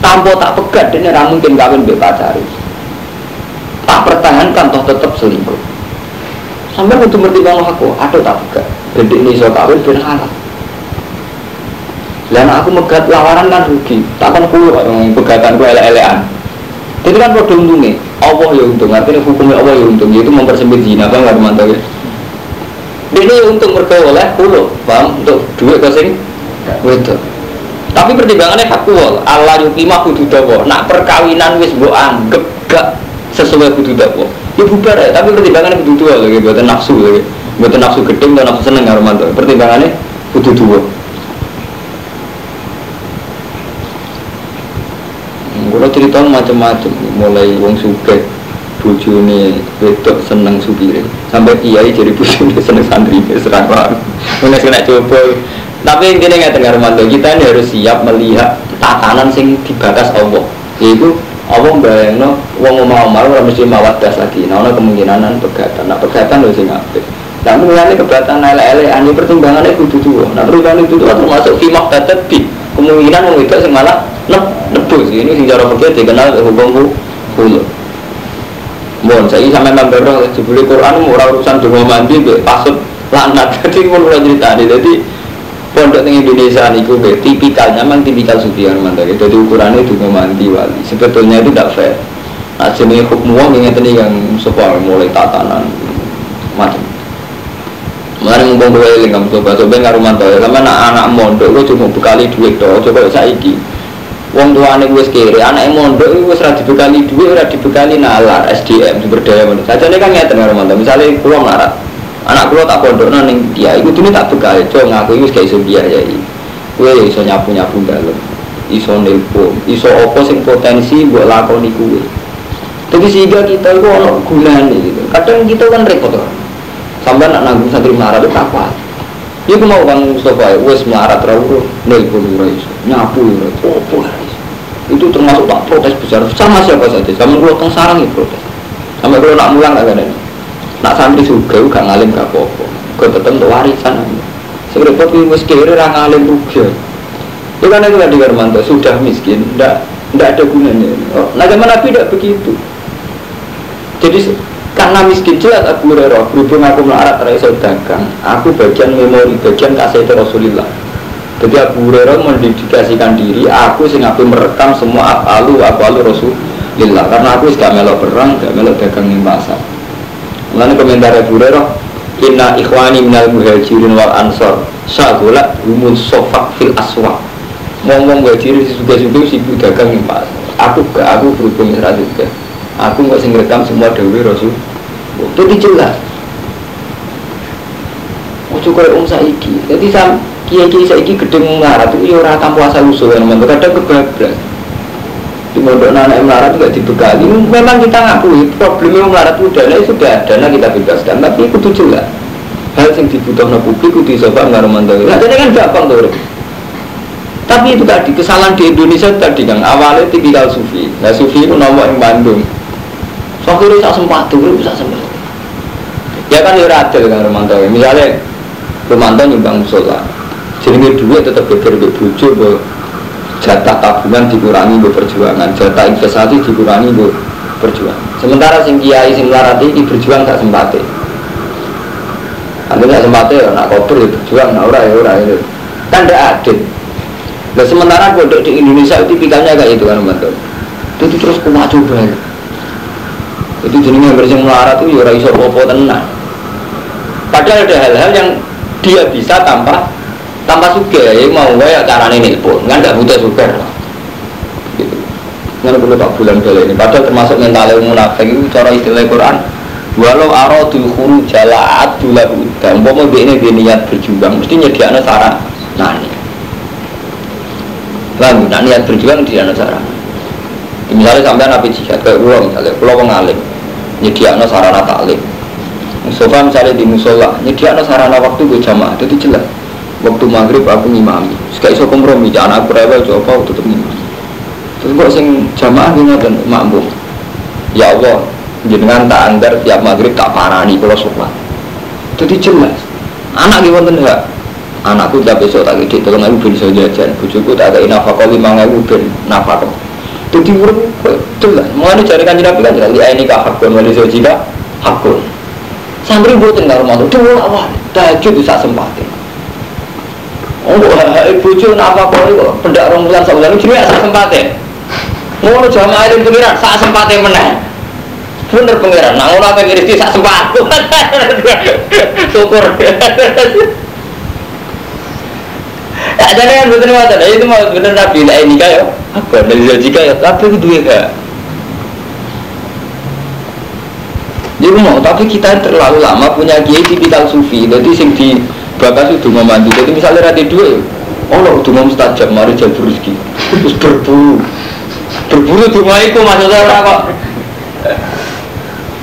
Tanpa tak pegat dan ora mungkin kawin mbek pacar tak pertahankan toh tetap selingkuh. Sampai untuk bertimbang aku ada tak pegat. Jadi ini so kawin ben halal dan aku megat lawaran kan rugi. Takkan kulo yang pegatan ku ele-elean itu kan produk untungnya. Allah ya untung. Artinya hukumnya Allah ya untung. Itu mempersempit zina. Bang nggak mantap ya ini untung mereka oleh kulo bang untuk duit ke sing itu tapi pertimbangannya kulo Allah yukimah kudu dawa. Nak perkawinan wis bu anggap gak sesuai kudu dakwa ya bubar ya tapi pertimbangannya kudu dua lagi. Buat nafsu lagi. Buat nafsu gedeng dan nafsu seneng Armando pertimbangannya kudu dua kalau cerita macam-macam. Mulai wong suke bujune wedok seneng supire. Sampai kiai jadi bujune seneng santri serang mulai kena coba tapi intinya nggak dengar mantu kita ini harus siap melihat tatanan sing dibatas Allah. Yaitu apa bayangno wong mau mau ora mesti das lagi. Nah ono kemungkinan pegatan. Nah pegatan lho sing apik. Nah mulane kebatan ele-ele ane pertimbangannya kudu tuwa. Nah pertimbangan itu tuwa termasuk fi maqtatabi kemungkinan wong itu sing malah ne nebus. Ini sing cara fikih dikenal hukum hulu Mohon saya sampai membero jebule Quran ora urusan donga mandi mbek pasut lanat jadi pun ora critane jadi pondok di Indonesia niku be tipikalnya memang tipikal sufi mandiri jadi ukurannya itu mandi wali. Sebetulnya itu tidak fair. Nah jenis hukum uang yang tadi yang sekolah mulai tatanan. Macam Mari ngomong dua ini kamu coba coba nggak rumah ya, karena anak anak mondok gue cuma bekali duit toh, coba saya iki. Wong tua anak gue sekiri, anak yang mondok gue serah dibekali duit, serah dibekali nalar, SDM, sumber daya manusia. Saja ini kan ngerti nggak rumah misalnya pulang larat, anak kulo tak pondok neng dia. Itu tuh tak bekal coba ngaku itu kayak iso biayai gue iso nyapu nyapu dalam iso nelpon iso opo sing potensi buat lakoni kue tapi sehingga kita itu ono gunanya gitu. Kadang kita kan repot kan sampai nak nanggung santri marah itu apa Iku mau bang Mustafa, wes melarat rawuh, nelpon ora iso, nyapu ora iso, opo Itu termasuk tak protes besar. Sama siapa saja. Sama kalau teng sarang ya protes. Sampai kalau nak mulang gak ada nak santri juga gak ngalim gak apa-apa. Gue tetep untuk warisan. Sebenarnya tapi miskin orang ngalim rugi. Itu kan itu tadi Hermanto sudah miskin ndak ndak ada gunanya. Oh, nah zaman Nabi tidak begitu. Jadi karena miskin jelas aku Hurairah berhubung aku melarat raiso dagang aku bagian memori bagian kasih Rasulullah. Jadi Abu Hurairah mendedikasikan diri, aku sing aku merekam semua apalu apalu Rasulullah. Karena aku sudah melo perang, gak melo dagang di pasar. Lalu komentar Abu Hurairah, Inna ikhwani minal muhajirin wal ansor Syagola humun sofak fil aswa. Ngomong muhajirin si suga-suga si dagang di pasar Aku gak, aku berhubung serah juga. Aku gak sing rekam semua dewi Rasul. Itu dijelas Ojo kaya om saiki. Jadi sam kiai-kiai saiki gedeng melarat itu ya ora tanpa asal usul kadang kebablas di mondok anak melarat juga dibekali. Memang kita ngakui problemnya melarat dana sudah dana kita bebaskan. Tapi itu jelas. Hal yang dibutuhkan publik itu disobat nggak romantis nah jadi kan gampang tuh tapi itu tadi kesalahan di Indonesia tadi kan awalnya tipikal sufi. Nah sufi itu nomor yang Bandung. Fakir itu sempat tuh, bisa sempat ya kan ya adil kan Romanto misalnya Romanto nyumbang musola. Jadi duit tetap beker be bojo be jatah tabungan dikurangi be perjuangan, jatah investasi dikurangi be perjuangan. Sementara sing kiai sing melarat ini berjuang tak sempate. Nanti tak sempate ya nak koper ya berjuang, nak ora ya ora ya. Kan tidak adil. Nah sementara bodoh di Indonesia itu tipikalnya kayak itu kan teman Itu terus kuat coba. Itu jenisnya bersih melarat itu ya ora iso popo tenang. Padahal ada hal-hal yang dia bisa tanpa tanpa suka ya mau gue ya nelpon. Kan nggak butuh suka gitu. Nggak perlu tak bulan kali ini. Padahal termasuk mental yang munafik itu cara istilah Quran. Walau aradul khuru jalaat dula udah mau dia ini dia niat berjuang mesti nyediakan sarana nani lalu nah niat berjuang dia sarana misalnya sampai nabi jihad kayak pulau misalnya pulau pengalim nyediakan sarana taklim. Sofa misalnya di musola nyediakan sarana waktu gue jamaah itu jelas waktu maghrib aku ngimami. Sekali so kompromi jangan aku rewel coba aku tetap ngimami. Terus kok sing jamaah ini dan makmum? Ya Allah jenengan tak anggar tiap maghrib tak parani kalau sholat. Jadi jelas. Anak gimana enggak anakku tak besok tak gede tolong aku bisa jajan. Bujuku tak ada nafkah lima ribu ben nafkah. Jadi urut jelas. Mau ada cari kanji nabi kan jelas ini kah hakun wali jika hakun. Sambil buat tinggal rumah itu dua awal tahajud bisa sempatin Oh, bojo apa kok pendak rong bulan sak bulan jenenge sak sempate. Ngono jamaah itu pengiran sak sempate meneh. Bener pengiran, nak ngono apa rezeki sak sempat. Syukur. Ya jadi kan betul betul, itu mau bener nabi lah ini kayak apa dari jika ya tapi itu ya Jadi mau, tapi kita terlalu lama punya kiai tipikal sufi, jadi sing di bakas itu mau mandi. Jadi misalnya rati dua oh lo udah mau mustajab mari jalur rezeki. Terus berburu. Berburu mau itu maksudnya orang kok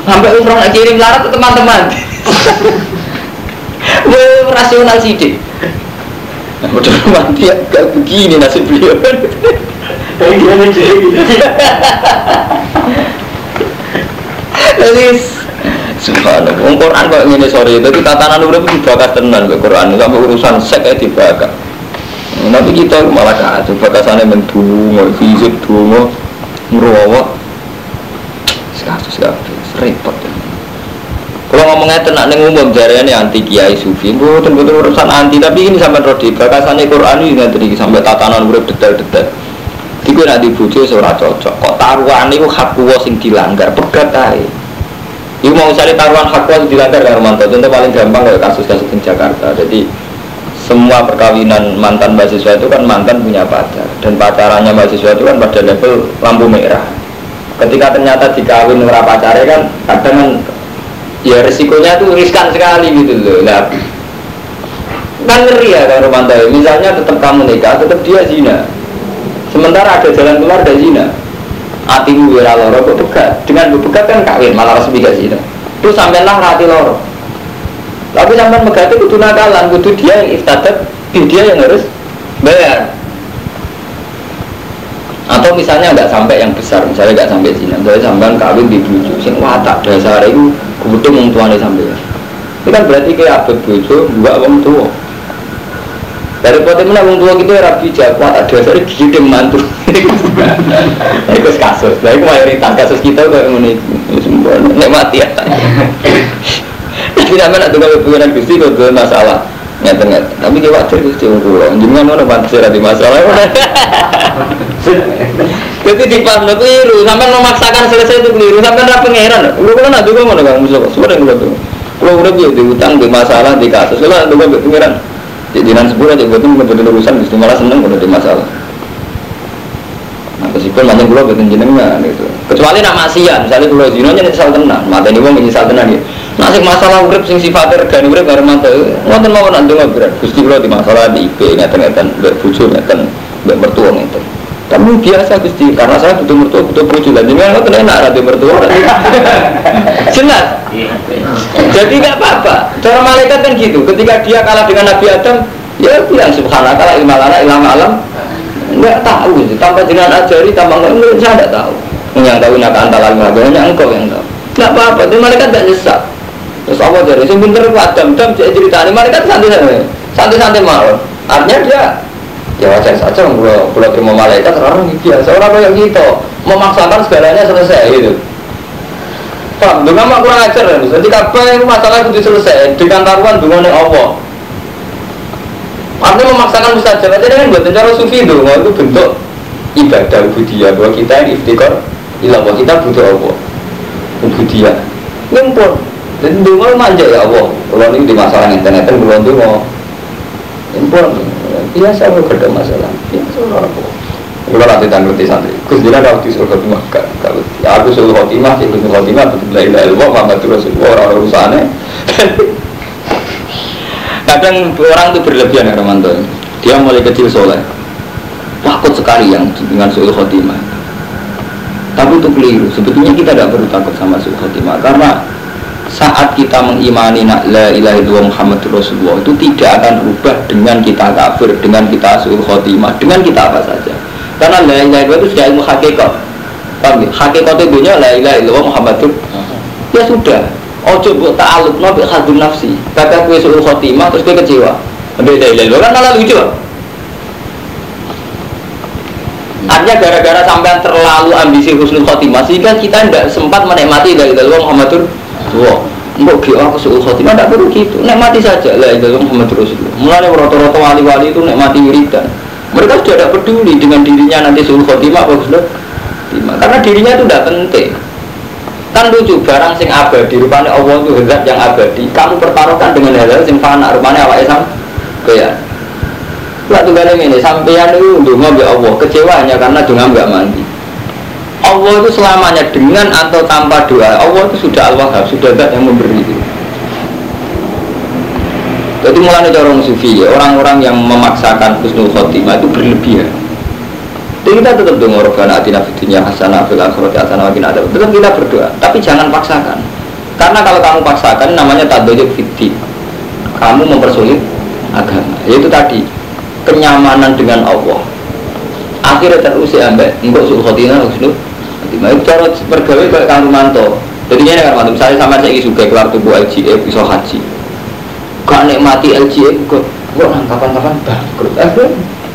sampai umroh nak kirim larat ke teman-teman. Wah, rasional sih deh Nah, udah mati ya, gak begini nasib beliau. Kayak gimana? Jadi Subhanallah. Wong Quran kok ngene sore, tapi tatanan urip dibakar tenan kok Quran sampai urusan sek ae dibakar. Tapi kita malah kacau, bakasane mendungo, fisik dungo, ngerowo. Sekasus kabeh, repot. Kalau ngomongnya tenang nih umum ini anti kiai sufi, betul betul urusan anti. Tapi ini sampai rodi bakasannya Quran ini nggak sampai tatanan urip detail-detail. Tiga nanti bujuk seorang cocok. Kok taruhan itu hak sing dilanggar, pegat aja. Ibu mau cari taruhan hak wal dilanggar kan Romanto. Contoh paling gampang kayak kasus-kasus di Jakarta. Jadi semua perkawinan mantan mahasiswa itu kan mantan punya pacar dan pacarannya mahasiswa itu kan pada level lampu merah. Ketika ternyata dikawin ora pacarnya kan kadang kan ya resikonya tuh riskan sekali gitu loh. Nah, kan ngeri ya kan Romanto. Misalnya tetap kamu nikah, tetap dia zina. Sementara ada jalan keluar dari zina atimu wira loro kok pegat dengan begat kan kawin malah resmi gak sih itu sampai lah hati loro. Tapi sampai megat itu kudu nakalan kudu dia yang iftadat dia yang harus bayar. Atau misalnya nggak sampai yang besar misalnya nggak sampai sini misalnya sampai kawin di bujuk sing watak dasar itu kebetulan orang tuanya sampai itu kan berarti kayak abad bujuk dua orang tua dari poten mana wong tua kita rapi jago ada dasar gigi mantu. Itu kasus. Nah itu mayoritas kasus kita kayak ini. Semua nek mati ya. Tapi nama nak tunggu hubungan gusti kau masalah. Ngeten ngeten. Tapi dia wajar Gusti wong kula. Jenengan ono pantes ora masalah. Jadi di pas lo keliru, sampai memaksakan selesai itu keliru, sampai ora pangeran. Kulo kulo nak juga ngono Kang Mustafa. Sudah kulo tuh. Kulo udah dia di utang di masalah di kasus. Kulo nak juga pangeran. Di dinan sepuluh aja betul betul urusan, Gusti malah seneng kalau di masalah. Meskipun macam kulo betul jenengan gitu. Kecuali nak maksiat, misalnya kulo zino nya nyesal tenan, mata ini wong nyesal tenan ya. Nasib masalah urip sing sifatnya regani urip bareng mata. Ngoten mau nak ndonga berat. Gusti kulo di masalah di IP ngeten-ngeten, mbek bojo ngeten, mbek mertua ngeten. Kamu biasa Gusti, karena saya butuh mertua, butuh bojo. Dan jenengan ngoten enak ra mertua. Jelas. Jadi nggak apa-apa. Cara malaikat kan gitu. Ketika dia kalah dengan Nabi Adam, ya bilang subhanallah ilmu lana ilmu alam. Enggak tahu sih. Tanpa jenengan ajari, tanpa enggak, saya enggak tahu. Yang tahu nak antara lima hanya engkau yang tahu. Enggak apa-apa. Tapi malaikat enggak nyesat. Terus apa jadi? Sing pinter ku Adam, Adam cerita ini malaikat santai-santai. Santai-santai mawon. Artinya dia ya wajar saja kalau kalau terima malaikat orang biasa orang kayak gitu memaksakan segalanya selesai gitu Pak, dengan mak kurang ajar ya, jadi itu masalah itu selesai dengan taruhan dengan Allah. Artinya memaksakan mustajab aja dengan buat cara sufi itu, itu bentuk ibadah ubudiyah bahwa kita ini iftikar ilah bahwa kita butuh Allah. Ubudiyah. Ngumpul. Dan dungo manja ya Allah. Kalau ini di masalah internet kan belum dungo ngumpul. Biasa gak ada masalah biasa apa. Kalau nanti tak ngerti santri Gus Dina kalau di surga kalau ya aku suruh khotimah sih Gus khotimah betul betul ilah ilmu Muhammad Rasulullah orang urusannya kadang orang itu berlebihan ya Romanto dia mulai kecil soleh. Takut sekali yang dengan suul khotimah tapi itu keliru. Sebetulnya kita tidak perlu takut sama suul khotimah karena saat kita mengimani la ilaha illallah Muhammad Rasulullah itu tidak akan berubah dengan kita kafir dengan kita suul khotimah dengan kita apa saja. Karena la ilaha illallah itu sudah ilmu hakikat. Ya? hakikat la ilaha illallah Muhammad ya sudah ojo buat ta'aluk nabi khadun nafsi kata gue suul khotimah terus gue kecewa beda ilaha kan malah lucu Artinya gara-gara sampai terlalu ambisi husnul khotimah sehingga kita tidak sempat menikmati dari dalam Muhammadur Rasulullah. Mbok ki aku suul khotimah tidak perlu gitu. Nikmati saja lah dalam Muhammadur Rasulullah. Mulai rata-rata wali-wali itu nikmati wiridan. Mereka sudah tidak peduli dengan dirinya nanti suul khotimah apa. Karena dirinya itu tidak penting. Kan lucu barang sing abadi rupanya Allah itu zat yang abadi. Kamu pertaruhkan dengan hal-hal sing fana rupanya awake sam kayak Waktu kali ini sampean itu dungo ya Allah kecewa hanya karena dungo nggak mandi. Allah itu selamanya dengan atau tanpa doa Allah itu sudah Allah sudah zat yang memberi itu. Jadi mulai dari orang sufi ya orang-orang yang memaksakan husnul khotimah itu berlebihan. Jadi kita tetap dengar robbana atina fid dunya hasanah fil akhirati hasanah wa qina Tetap kita berdoa, tapi jangan paksakan. Karena kalau kamu paksakan namanya tadoyuk fitri. Kamu mempersulit agama. Yaitu tadi kenyamanan dengan Allah. Akhirnya terusir ambek enggak suruh khotina khotimah itu cara bergawe kayak kang jadi ini kan mantu misalnya sama saya suka keluar tubuh LGE bisa haji. Gak nikmati LGE kok kok kapan-kapan bangkrut. Eh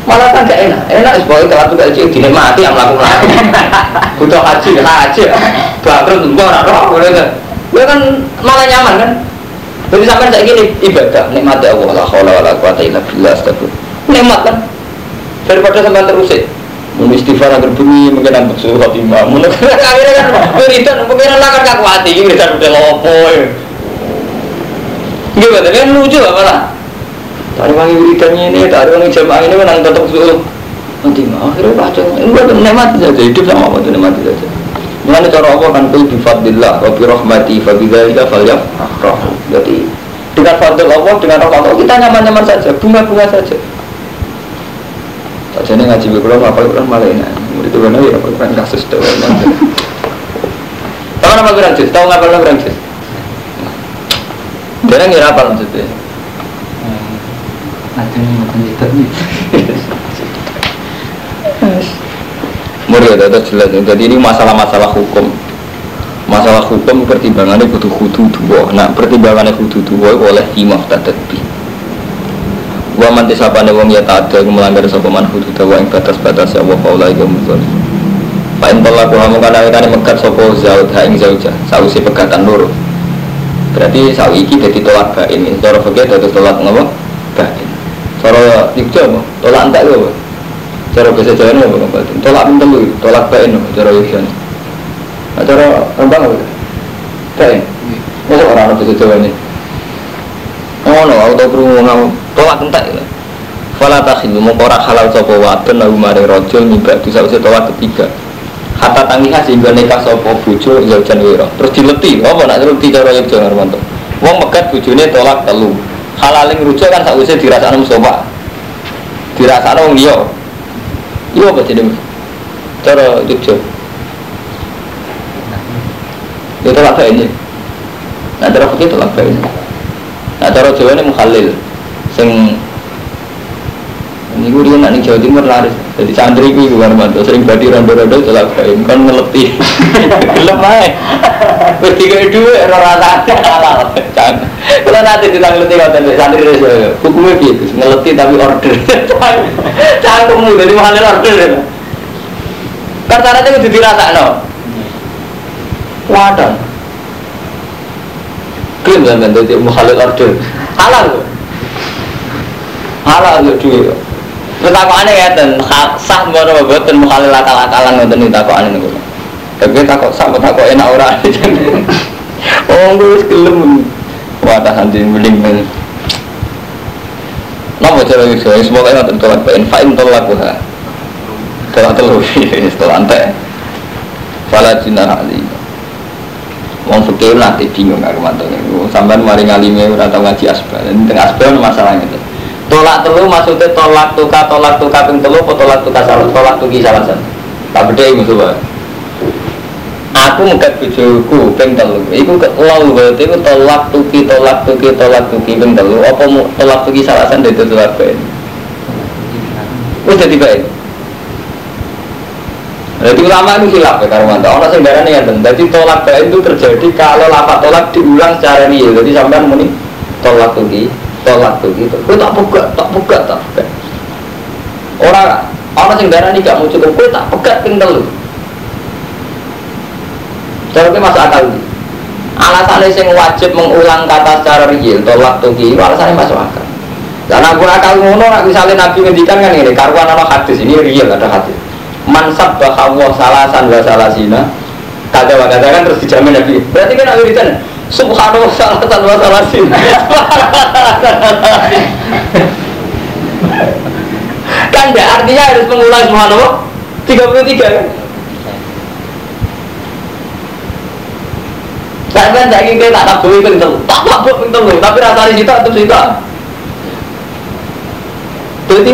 malah kan gak enak. Enak sebagai keluar tubuh LGE dinikmati yang melakukan butuh haji kena haji. Bangkrut enggak orang roh boleh kan ya kan malah nyaman kan? Jadi sampai saya gini ibadah nikmati Allah. La haula wala quwata illa billah astagfirullah. Nikmat kan? Daripada sampai terus ya mau istighfar agar bunyi mungkin nampak suruh khotimah. Mau akhirnya kan wiridan mungkin lah kan kaku hati ini wiridan udah lopo ya kan lucu apa lah dari wangi wiridannya ini dari wangi jamaah ini menang tetap suruh khotimah akhirnya baca enggak nikmati saja hidup sama apa tuh nikmati saja Mengenai cara Allah kan kul bifadillah wa bi rahmati fa bidzalika falyafrahu. Jadi dengan fadil Allah dengan rahmat Allah kita nyaman-nyaman saja, bunga-bunga saja. Jadi ngaji Quran apa Quran malah ini. Murid itu benar ya apa Quran kasus itu. Tahu apa Quran juz? Tahu ngapal Quran juz? Dia ngira apa maksudnya? Makan itu nih. Murid itu jelas. Jadi ini masalah-masalah hukum. Masalah hukum pertimbangannya butuh kudu dua. Nah pertimbangannya kudu dua oleh imam tadabbi. Wa man tisabane wong ya ta'adda melanggar sapa man hudud wa batas-batas ya wa faula muzal. Pak ing tolak kamu kana kana megat sapa zaud ha ing zaujah sausi pegatan loro. Berarti sau iki dadi tolak bain. Cara fikih dadi tolak ngapa? bain. Cara Yogya apa? Tolak entek lho. apa? Cara bahasa Jawa apa Batin? Tolak ping telu, tolak bain apa cara Yogya. Nah, cara Rembang apa? Bain. Masa orang ana bahasa Jawa ini? Oh no, aku tau krungu ngomong tolak entek lho. Fala takhilu mongko ora halal sapa wadon lagu mare rajul nyibak dosa usah tolak ketiga. Hatta tangiha sehingga nikah sapa bojo ya jan wira. Terus dileti, apa nak dileti cara Yogya Ngarmanto? Wong megat bojone tolak telu. Halaling rujuk kan sakwise dirasakno musofa. Dirasakno wong liya. Iya apa jenenge? Cara Yogya. Ya tolak ini. Nah cara fikih tolak ini. Nah cara Jawa ini mukhalil. Sing ini gue dia nanti Jawa Timur laris. Jadi santri gue gue Armanto sering badi rondo-rondo tolak bae. Kan ngeleti. Gelem ae. Wis tiga dua ora rata halal. Kalau nanti kita ngeleti ngoten santri wis yo. Hukumnya piye Gus? Ngeleti tapi order. Cangkemmu dari mukhalil order. Kan syaratnya kudu dirasakno. Wadah. Klaim kan jadi mukhalil order. Halal. Halal kok duit. Terus aku aneh ya, sah baru boten mukhalil akal-akalan ngoten iki takok aneh niku. Tapi takok sah takok enak ora. Oh, gue wis gelem. Wah, tahan di mending men. Napa cara iso? Semoga ngoten tolak bain fa'in tolak ha. Tolak telu setelah ante. Fala jinah ali. Wong fikih nanti bingung aku mantu Sampai mari ngalime ora tau ngaji asbal. Ini tengah asbal masalah itu. Tolak telu maksudnya tolak tuka tolak tuka ping telu apa tolak tuka salah tolak tuki salah satu. Tak beda iku coba. Aku mengkat bojoku ping telu. Iku lau berarti iku tolak tuki tolak tuki tolak tuki ping telu apa tolak tuki salah satu itu tolak baik. Wis dadi baik. Jadi ulama itu hilaf ya Karwanto. Orang sembarangan ya Jadi tolak baik itu terjadi kalau lapak tolak diulang secara real. Jadi sampai muni tolak tuki, tolak tuki. Kau tak pegat, tak pegat, tak pegat. Orang orang sembarangan ini gak mau cukup. Kau tak pegat telu. Cara itu masuk akal ini. Alasannya sing wajib mengulang kata secara real, tolak tuki, itu alasannya masuk akal. Dan aku akal ngono, misalnya Nabi ngendikan kan ini, karuan ada hadis, ini real ada hadis. Mansab bahwa salasan wa salasina, kata wa kata kan terus dijamin Nabi. Berarti kan aku ditanya, Subhanallah salasan wa salasina. kan enggak artinya harus mengulang subhanallah 33 kan? Kan tak ingin tak tabu itu itu, tak tabu itu tapi rasanya situ atau situ. Jadi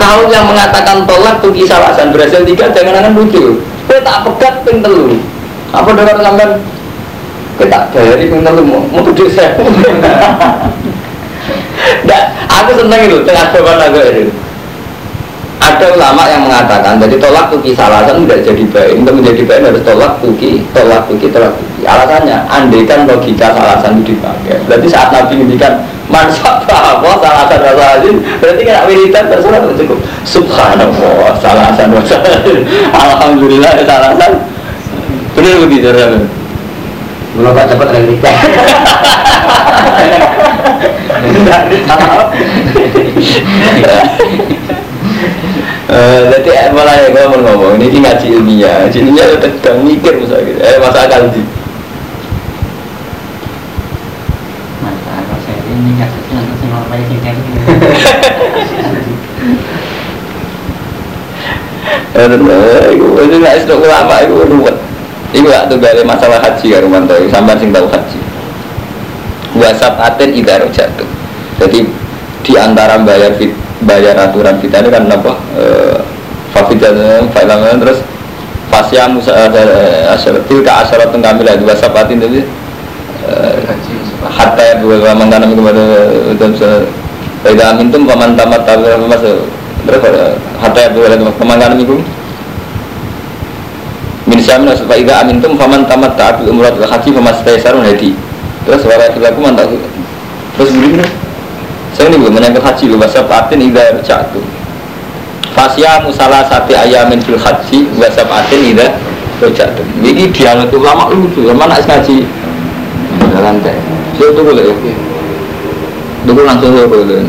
kau yang mengatakan tolak tuh kisah alasan berhasil tiga jangan jangan lucu. Kau tak pegat ping. Apa dengar sampean? Tak dari ping telu mau mau saya. Nah, aku seneng itu tengah jawaban aku itu. Ada ulama yang mengatakan jadi tolak tuki salasan tidak jadi baik. Untuk menjadi baik harus tolak tuki tolak tuki tolak tuki alasannya andaikan logika salasan itu dipakai. Berarti saat nabi ngendikan manfaat apa salasan wasalasin berarti kan wiridan terserah cukup. Subhanallah salasan wasalasin alhamdulillah salasan benar begitu pak cepat. Eh, Jadi malah ya ngomong ngomong ini ngaji ilmiah, ngaji ilmiah udah sedang mikir misalnya gitu. Eh masa akal di. Masalah kalau saya ini sesuai dengan semua apa yang saya Eh, itu itu nggak sedok ulama itu ruwet. Iku tuh dari masalah haji ya Rumanto, sampai sing tahu haji. Wasap aten idaro jatuh. Jadi di antara bayar fit, bayar aturan kita ini kan apa? Eh, Fafidan, Failaman terus Fasya Musa Asyaratil ka asyarat kamilah dua sapatin tadi hatta ya dua mantanam kepada dan Baida amintum paman tamat tabir mas terus hatta ya dua pemandangan itu min syamin supaya ida amintum faman tamat ta'abil umrah wa haji famas taisarun hadi. Terus wala filaku mantap terus begini saya ini menyangkut haji lu bahasa patin ida jatuh fasya musalah sati ayamin fil haji bahasa patin ida jatuh ini dialog ulama lucu mana ngaji. Jalan teh saya lah ya tunggu langsung saya boleh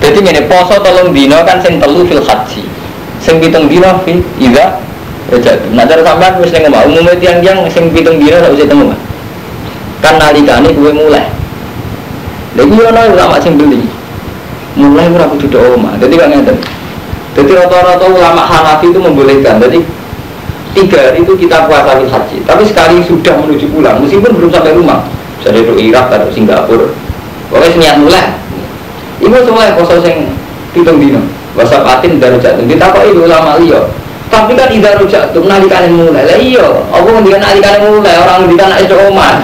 Jadi ini poso telung dino kan sing telu fil haji. Sing pitung dino fi ida rojak. Nah cara sampean wis ning omah umume tiang-tiang sing pitung dino sak usih temu. Kan nalikane kuwe mulai. Lha iki ono ulama sing beli. Mulai ora kudu do omah. Dadi kok ngeten. Jadi rata-rata ulama Hanafi itu membolehkan. Jadi tiga hari itu kita puasa fil haji. Tapi sekali sudah menuju pulang, meskipun belum sampai rumah, misalnya itu Irak atau Singapura, pokoknya niat mulai. Ibu semua poso sing pitung dino. Wasa patin dari jatuh. Kita kok itu ulama liya. Tapi kan idar jatuh nalikan mulai. Lah iya, aku ngendikan nalikan mulai orang ngendikan itu omah.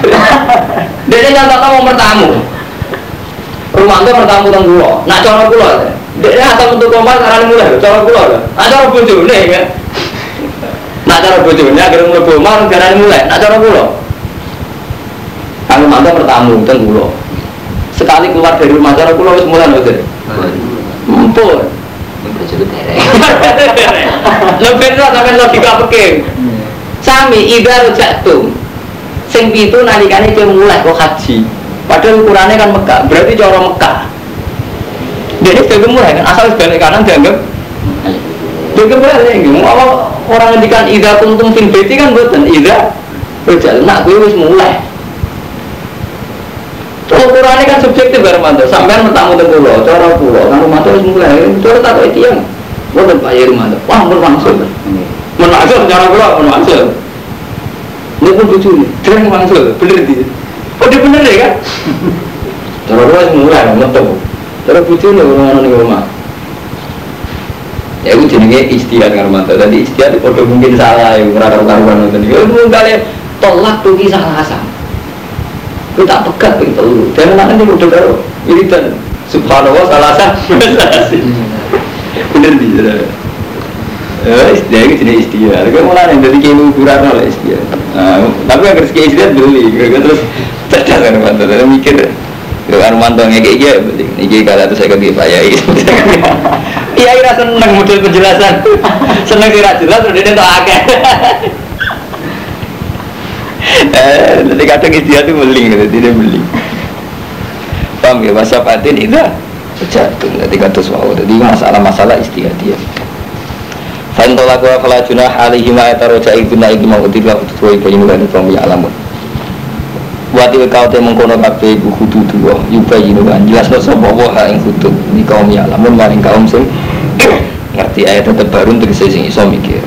Dia nyata mau bertamu. Rumah itu bertamu teng kula. Nak cara. Dia asal untuk omah karena mulai cara kula. Nak cara bojone kan. Nak cara bojone agar mlebu omah karena mulai. Nak cara kula. Kang mantu bertamu teng kula. Sekali keluar dari rumah cara kula wis mulai mboten. Mumpun. Lebih itu sampai logika peking. Sami ida rojaktum. Sing pitu nalikane dia mulai kok haji. Padahal ukurannya kan Mekah, berarti cara Mekah. Jadi dia mulai kan asal balik kanan dianggap dia balik. Awal orang ngendikan ida kuntum fin beti kan buatan ida rojak. Nak gue wis mulai. Ukurannya kan subjektif Romanto. Sampai bertamu ke pulau, cara pulau, kan Romanto harus mulai. Cara tak kayak tiang. Bukan Pak Yeri Romanto. Wah, mun mangsul. Mun mangsul cara pulau, mun mangsul. Ini pun lucu nih. Dia mun mangsul, bener dia. Oh dia bener ya kan? Cara pulau harus mulai, metu. Cara lucu nih orang-orang di rumah. Ya itu jenenge istihad kan Romanto. Tadi istihad itu mungkin salah ya, ora karuan nonton. Ya mungkin kali tolak tuh kisah kita pegat itu telu dan mana ini udah karo wiridan subhanallah salah sah bener di sana eh istilah itu jenis istilah. Kalau mulai yang dari kiai ukuran lah istilah. Tapi agar sekian istilah beli. Terus cerdas kan mantu terus mikir. Yo kan mantu ngekek iki beli iki kala itu saya kaki Pak Yai. Iya ira seneng model penjelasan. Seneng kira jelas udah tak akeh nanti kadang istilah itu beling gitu tidak beling. Paham ya? Masa patin itu jatuh nanti kata suau jadi masalah-masalah istilah dia Fantola kuwa fala junah alaihi ma yataroja ibu na iki mau utiba utuwa ibu ini kan kaum ya alamun. Wati kau te mengkono kabeh ibu kudu dua yuba ini kan. Jelas no sapa wa ha ing kudu ni kaum ya alamun maring kaum sing ngerti ayat tetep baru tegese sing iso mikir